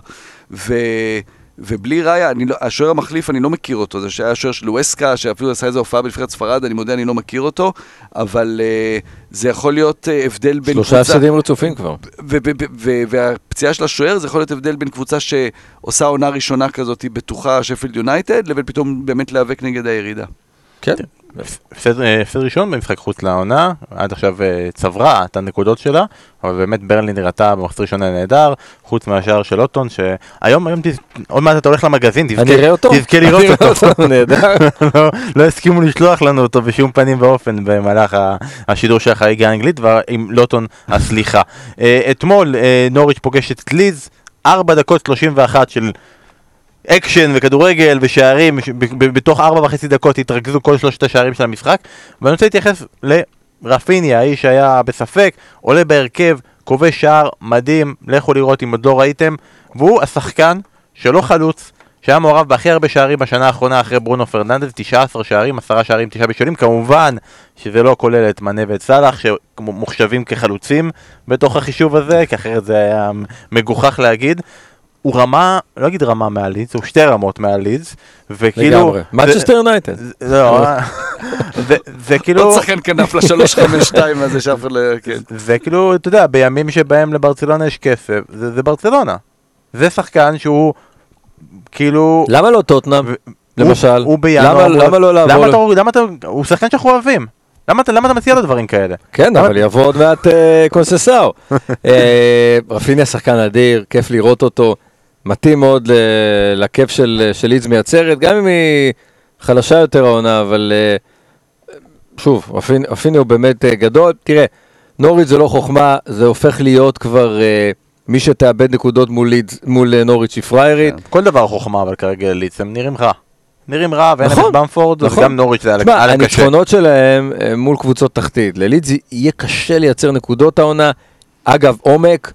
ו... ובלי ראיה, אני לא, השוער המחליף, אני לא מכיר אותו, זה שהיה השוער של ווסקה, שאפילו עשה איזה הופעה בנבחרת ספרד, אני מודה, אני לא מכיר אותו, אבל uh, זה יכול להיות uh, הבדל בין שלושה הפסדים רצופים כבר. והפציעה של השוער זה יכול להיות הבדל בין קבוצה שעושה עונה ראשונה כזאת בטוחה, שפילד יונייטד, לבין פתאום באמת להיאבק נגד הירידה. כן. הפסד אה, הפסד ראשון במשחק חוץ לעונה, עד עכשיו אה, צברה את הנקודות שלה, אבל באמת ברלי נראתה במחצית ראשונה נהדר, חוץ מהשער של אוטון, שהיום, היום, עוד מעט אתה הולך למגזין, תזכה, לראות אותו. נהדר. לא, לא הסכימו לשלוח לנו אותו בשום פנים ואופן במהלך השידור של החגיגה האנגלית, ועמכם הסליחה. אה, אתמול נוריץ' פוגשת את לידס, 4 דקות 31 של אקשן וכדורגל ושערים, בתוך ארבע וחצי דקות התרכזו כל שלושת השערים של המשחק, ואני רוצה להתייחס לרפיניה, האיש שהיה בספק, עולה בהרכב, כובש שער מדהים, לכו לראות אם עוד לא ראיתם, והוא השחקן שלא חלוץ, שהיה מעורב בהכי הרבה שערים בשנה האחרונה אחרי ברונו פרננדס, 19 שערים, 10 שערים, 9 בישולים, כמובן שזה לא כולל את מנה ואת סאלח, שמוחשבים כחלוצים בתוך החישוב הזה, כי אחרת זה היה מגוחך להגיד. הוא רמה, לא אגיד רמה מהלידס, הוא שתי רמות מהלידס, וכאילו... לגמרי. מצ'סטר יונייטד. לא, זה- זה כאילו... עוד שחקן כנף לשלוש חמש שתיים הזה שאף אחד לא... כן. זה כאילו, אתה יודע, בימים שבהם לברצלונה יש כסף, זה, ברצלונה. זה שחקן שהוא, כאילו... למה לא טוטנאם? למשל. הוא, בינואר... למה- למה לא לעבור למה ל- אתה, למה אתה, הוא שחקן שאנחנו אוהבים. למה אתה, למה אתה מציע לו דברים כאלה? כן, אבל יבוא עוד מעט אה, קונססאו. אה, רפיניה שחקן אדיר, כיף לראות אותו. מתאים מאוד לכיף של של לידס מייצרת, גם אם היא חלשה יותר העונה, אבל אה, שוב, רפיניה הוא באמת אה, גדול. תראה, נוריץ' זה לא חוכמה, זה הופך להיות כבר אה, מי שתאבד נקודות מול מול נוריץ' היא פריירית. כן. כל דבר חוכמה, אבל כרגע ליץ, הם נראים רע. נראים רע, ואין נכון, את במפורד, נכון. וגם נוריץ' זה היה תשמע, קשה. הניצחונות שלהם מול קבוצות תחתית. ללידס יהיה קשה לייצר נקודות העונה. אגב, עומק,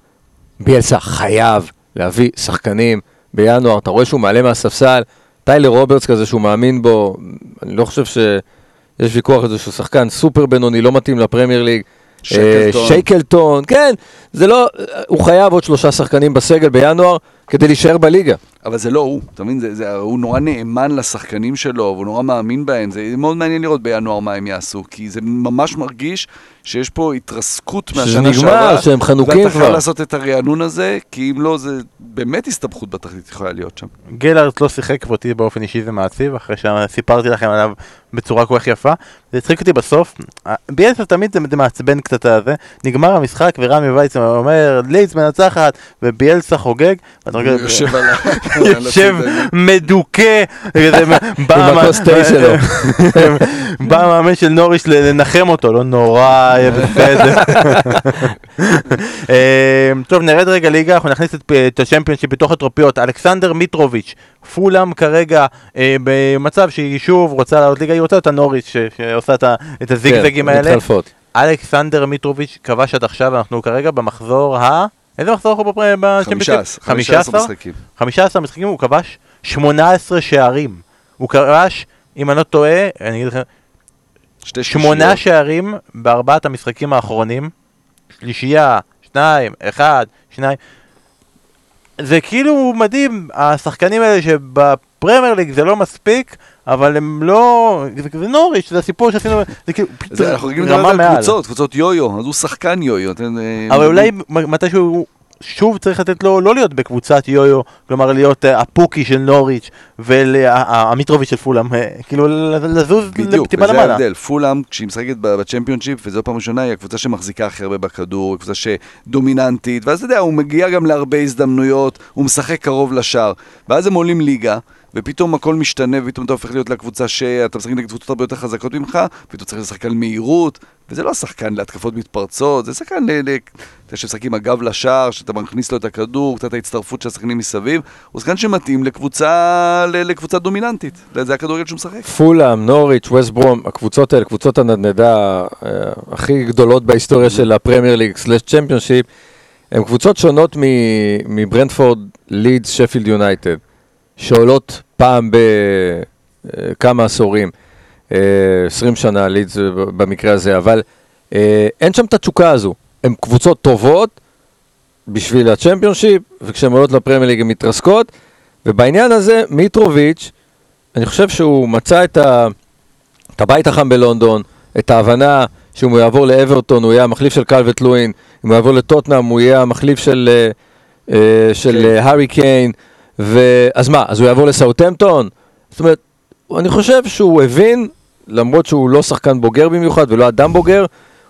ביאלסה חייב להביא שחקנים בינואר. אתה רואה שהוא מעלה מהספסל. טיילר רוברטס כזה שהוא מאמין בו, אני לא חושב שיש ויכוח על זה שהוא שחקן סופר בינוני, לא מתאים לפרמייר ליג. שייקלטון. אה, שייקלטון, כן, זה לא, הוא חייב עוד שלושה שחקנים בסגל בינואר כדי להישאר בליגה. אבל זה לא הוא, אתה מבין? זה, זה, הוא נורא נאמן לשחקנים שלו, והוא נורא מאמין בהם. זה מאוד מעניין לראות בינואר מה הם יעשו, כי זה ממש מרגיש שיש פה התרסקות שזה מהשנה נגמר, שעברה. שהם חנוקים ואתה כבר. חייב לעשות את הרענון הזה, כי אם לא, זה באמת הסתבכות בתחתית יכולה להיות שם. גלארט לא שיחק ואותי באופן אישי זה מעציב, אחרי שסיפרתי לכם עליו בצורה כל כך יפה. זה הצחיק אותי בסוף. ביאלסה תמיד זה זה מעצבן קצת הזה. נגמר המשחק ורמי וייץ אומר ליץ מנצחת וביאלסה חוגג. ואתה יושב על ה... יושב מדוכא, כזה, בא עם המ- הכוס תה שלו. בא המאמן של נוריש לנחם אותו, לא נורא, יהיה בסדר. אה, טוב, נרד רגע ליגה, אנחנו נכניס את את הצ'מפיונשיפ בתוך הטרופיות. אלכסנדר מיטרוביץ', פולאם כרגע אה, במצב שהיא שוב רוצה לעלות ליגה, היא רוצה את הנוריש ש- שעושה את הזיגזגים כן, האלה. מתחלפות. אלכסנדר מיטרוביץ' כבש עד עכשיו, אנחנו כרגע במחזור ה... איזה מחזור אנחנו בפר- בצ'מפיונשיפ? 15, 15 משחקים. 15 משחקים הוא כבש 18 שערים. הוא כבש, אם אני לא טועה, אני אגיד לכם, שתי שמונה שלישיות. שערים בארבעת המשחקים האחרונים. שלישייה, שניים, אחד, שניים. זה כאילו מדהים, השחקנים האלה שבפרמייר ליג זה לא מספיק, אבל הם לא... זה, נוריש, זה הסיפור שעשינו, זה כאילו פתאום זה, אנחנו רגילים לדבר רמה על מעל. קבוצות, קבוצות יו-יו, אז הוא שחקן יו-יו. אה, אבל אולי מתישהו שוב צריך לתת לו לא להיות בקבוצת יו-יו, כלומר להיות אה, הפוקי של נוריץ' והמיטרוביץ' של פולאם, אה, כאילו לזוז בדיוק, טיפה וזה למעלה. ההבדל. פולאם, כשהיא משחקת בצ'מפיונשיפ, וזו פעם ראשונה, היא הקבוצה שמחזיקה הכי הרבה בכדור, היא קבוצה שדומיננטית, ואז אתה יודע, הוא מגיע גם להרבה הזדמנויות, הוא משחק קרוב לשער, ואז הם עולים ליגה. ופתאום הכל משתנה, ופתאום אתה הופך להיות לקבוצה שאתה משחק נגד קבוצות הרבה יותר חזקות ממך, פתאום צריך לשחק על מהירות, וזה לא השחקן להתקפות מתפרצות, זה שחקן ל... אתה שמשחק עם הגב לשער, שאתה מכניס לו את הכדור, קצת ההצטרפות של השחקנים מסביב, הוא שחקן שמתאים לקבוצה, ל- לקבוצה דומיננטית, זה הכדורגל שהוא משחק. פולאם, נוריץ', ווסט ברום, הקבוצות האלה, קבוצות הנדנדה אה, הכי גדולות בהיסטוריה של הפרמייר ליג סלאש צ'מפיונשיפ, הן קבוצות שונות מברנדפורד, לידס, שפילד יונייטד, שעולות פעם בכמה עשורים, אה, 20 שנה, לידס אה, במקרה הזה, אבל אה, אין שם את התשוקה הזו. הן קבוצות טובות בשביל הצ'מפיונשיפ, וכשהן עולות לפרמייר ליג הן מתרסקות, ובעניין הזה מיטרוביץ', אני חושב שהוא מצא את, ה... את הבית החם בלונדון, את ההבנה שאם הוא יעבור לאברטון הוא יהיה המחליף של קלווט לואין, אם הוא יעבור לטוטנאם הוא יהיה המחליף של, אה, אה, של כן. אה, הארי קיין, ו... אז מה, אז הוא יעבור לסאוטהמפטון? זאת אומרת, אני חושב שהוא הבין, למרות שהוא לא שחקן בוגר במיוחד ולא אדם בוגר,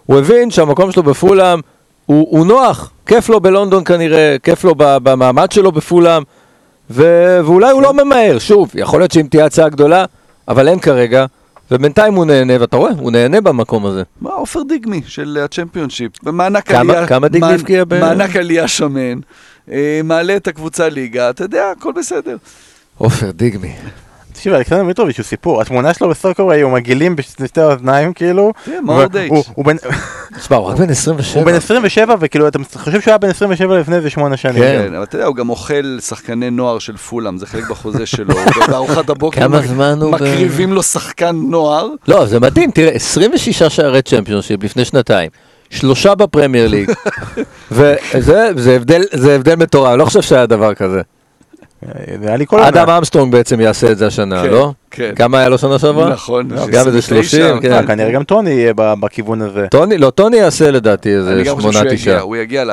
הוא הבין שהמקום שלו בפולאם הוא, הוא נוח, כיף לו בלונדון כנראה, כיף לו במעמד שלו בפולאם, ו- ואולי הוא לא ממהר, שוב, יכול להיות שאם תהיה הצעה גדולה, אבל אין כרגע, ובינתיים הוא נהנה, ואתה רואה, הוא נהנה במקום הזה. מה, עופר דיגמי של הצ'מפיונשיפ. ומענק כמה- עלייה... כמה דיגמי הבקיע ב- מענק עלייה שמן. אה, מעלה את הקבוצה ליגה, אתה יודע, הכל בסדר. עופר דיגמי. תקשיב, אלכסנדר מיטרוביץ' הוא סיפור, התמונה שלו בסוקר היו מגעילים בשתי האוזניים כאילו. תראה, מאור דייץ'. הוא- הוא בן- תשמע, הוא רק בן 27. הוא בן 27 וכאילו אתה חושב שהוא היה בן 27 לפני איזה שמונה שנים. כן. כן, אבל אתה יודע, הוא גם אוכל שחקני נוער של פולאם, זה חלק בחוזה שלו. בארוחת הבוקר מקריבים לו שחקן נוער. לא, זה מדהים, תראה, 26 שערי צ'מפיונשיפ לפני שנתיים, שלושה בפרמייר ליג, וזה זה הבדל, זה הבדל מטורף, אני לא חושב שהיה דבר כזה. אדם. ארמסטרונג בעצם יעשה את זה השנה, כן, לא? כן. כמה היה לו שנה שעברה? נכון. גם איזה 30, כן. אה, כנראה גם טוני יהיה בכיוון הזה. טוני, לא, טוני יעשה לדעתי איזה אני גם חושב שמונה, שהוא יגיע, תשעה. הוא יגיע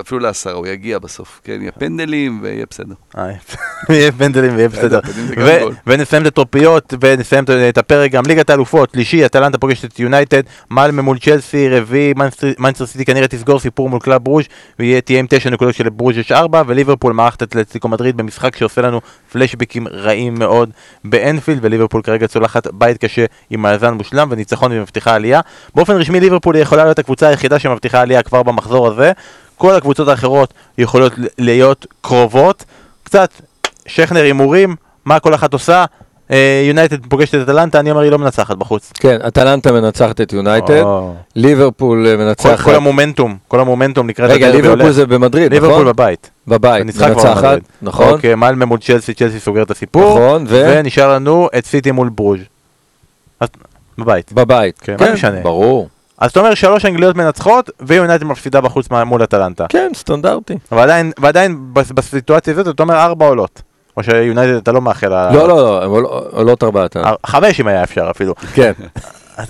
אפילו לעשרה, הוא יגיע בסוף. כן, יהיה פנדלים ויהיה בסדר. אה, יהיה פנדלים ויהיה בסדר. ו- גול. ונסיים את הטרופיות ונסיים את- את הפרק גם ליגת האלופות, שלישי, אטלנטה פוגשת את יונייטד, מאלמו מול צ'לסי, רביעי, מנסטר סיטי כנראה תסגור סיפור מול קלאב ברוז' ותהיה עם תשע נקודות של ברוז' יש ארבע, וליברפול מארחת את אתלטיקו מדריד במשחק שעושה לנו פלשבקים רעים מאוד באנפילד, וליברפול כרגע צולחת בית קשה עם מאזן מושלם וניצחון ומבטיחה עלייה. באופן רשמי ליברפול יכולה להיות הקבוצה היחידה שמבטיחה עלייה כבר במחזור הזה, כל הקבוצות האחרות יכולות להיות קרובות, קצת שכנר הימורים, מה כל אחת עושה, יונייטד פוגשת את אטלנטה, אני אומר היא לא מנצחת בחוץ. כן, אטלנטה מנצחת את יונייטד, או. ליברפול אה, מנצחת. כל המומנטום, כל המומנטום לקראת רגע, ליברפול. זה במדריד, ליברפול נכון? בבית. בבית, כבר מנצחת. נכון? אוקיי, מלמה מול צ'לסי, צ'לסי סוגר את הסיפור. נכון, ו- ונשאר לנו את סיטי מול ברוז'. בבית. בבית. כן, מה משנה? ברור. אז אתה אומר שלוש אנגליות מנצחות, ויונייטד מפסידה בחוץ מול אטלנטה. כן, סטנדרטי. ועדיין, ועדיין בס- בסיטואציה הזאת אתה אומר ארבע עולות. או שיונייטד אתה לא מאחל. לא, לא, לא, עול- עולות ארבעתן. אה, חמש אם היה אפשר אפילו. כן.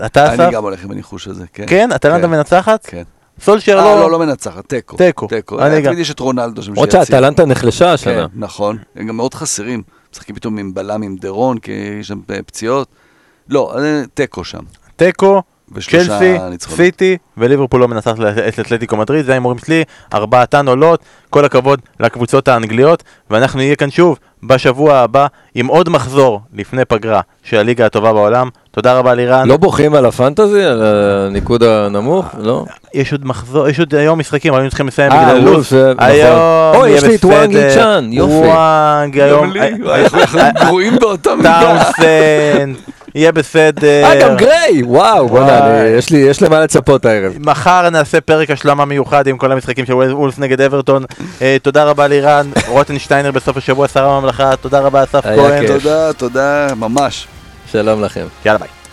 אתה אני אסף? גם הולך עם הניחוש הזה, כן. כן? אטלנטה כן. מנצחת? כן. סולשר אה, לא, לא... לא מנצחת, תיקו. תיקו. תיקו. אני גם. תמיד יש את רונלדו שם למרות שיציל. שאטלנטה נחלשה השנה. כן, נכון. הם גם מאוד חסרים. משחקים פתאום עם בלם עם דרון, כי יש שם אה, פציעות. לא, תיקו שם. תיקו, צ'לסי. סיטי וליברפול לא מנצחת את אתלטיקו מדריד, זה ההימורים שלי, ארבעתן עולות, כל הכבוד לקבוצות האנגליות, ואנחנו נהיה כאן שוב בשבוע הבא עם עוד מחזור לפני פגרה של הליגה הטובה בעולם. תודה רבה לירן. לא בוכים על הפנטזי, על הניקוד הנמוך? לא? יש עוד מחזור, יש עוד היום משחקים, היינו צריכים לסיים אה, בגלל וולף, לו"ז. זה- נכון. היום אוי, יהיה יש לי את וואנג בסדר. איצ'אן, יופי. וואנג היום, אנחנו אנחנו גרועים באותה מידה. טאונסן, יהיה בסדר. אה, גם גריי! וואו, בוא'נה, יש לי- יש למה לצפות הערב. מחר נעשה פרק השלמה מיוחד עם כל המשחקים של וולף נגד אברטון. אה, תודה רבה לירן, רוטנשטיינר בסוף השבוע, שר הממלכה, תודה רבה אסף כהן. תודה, תודה, ממש. שלום לכם. יאללה ביי.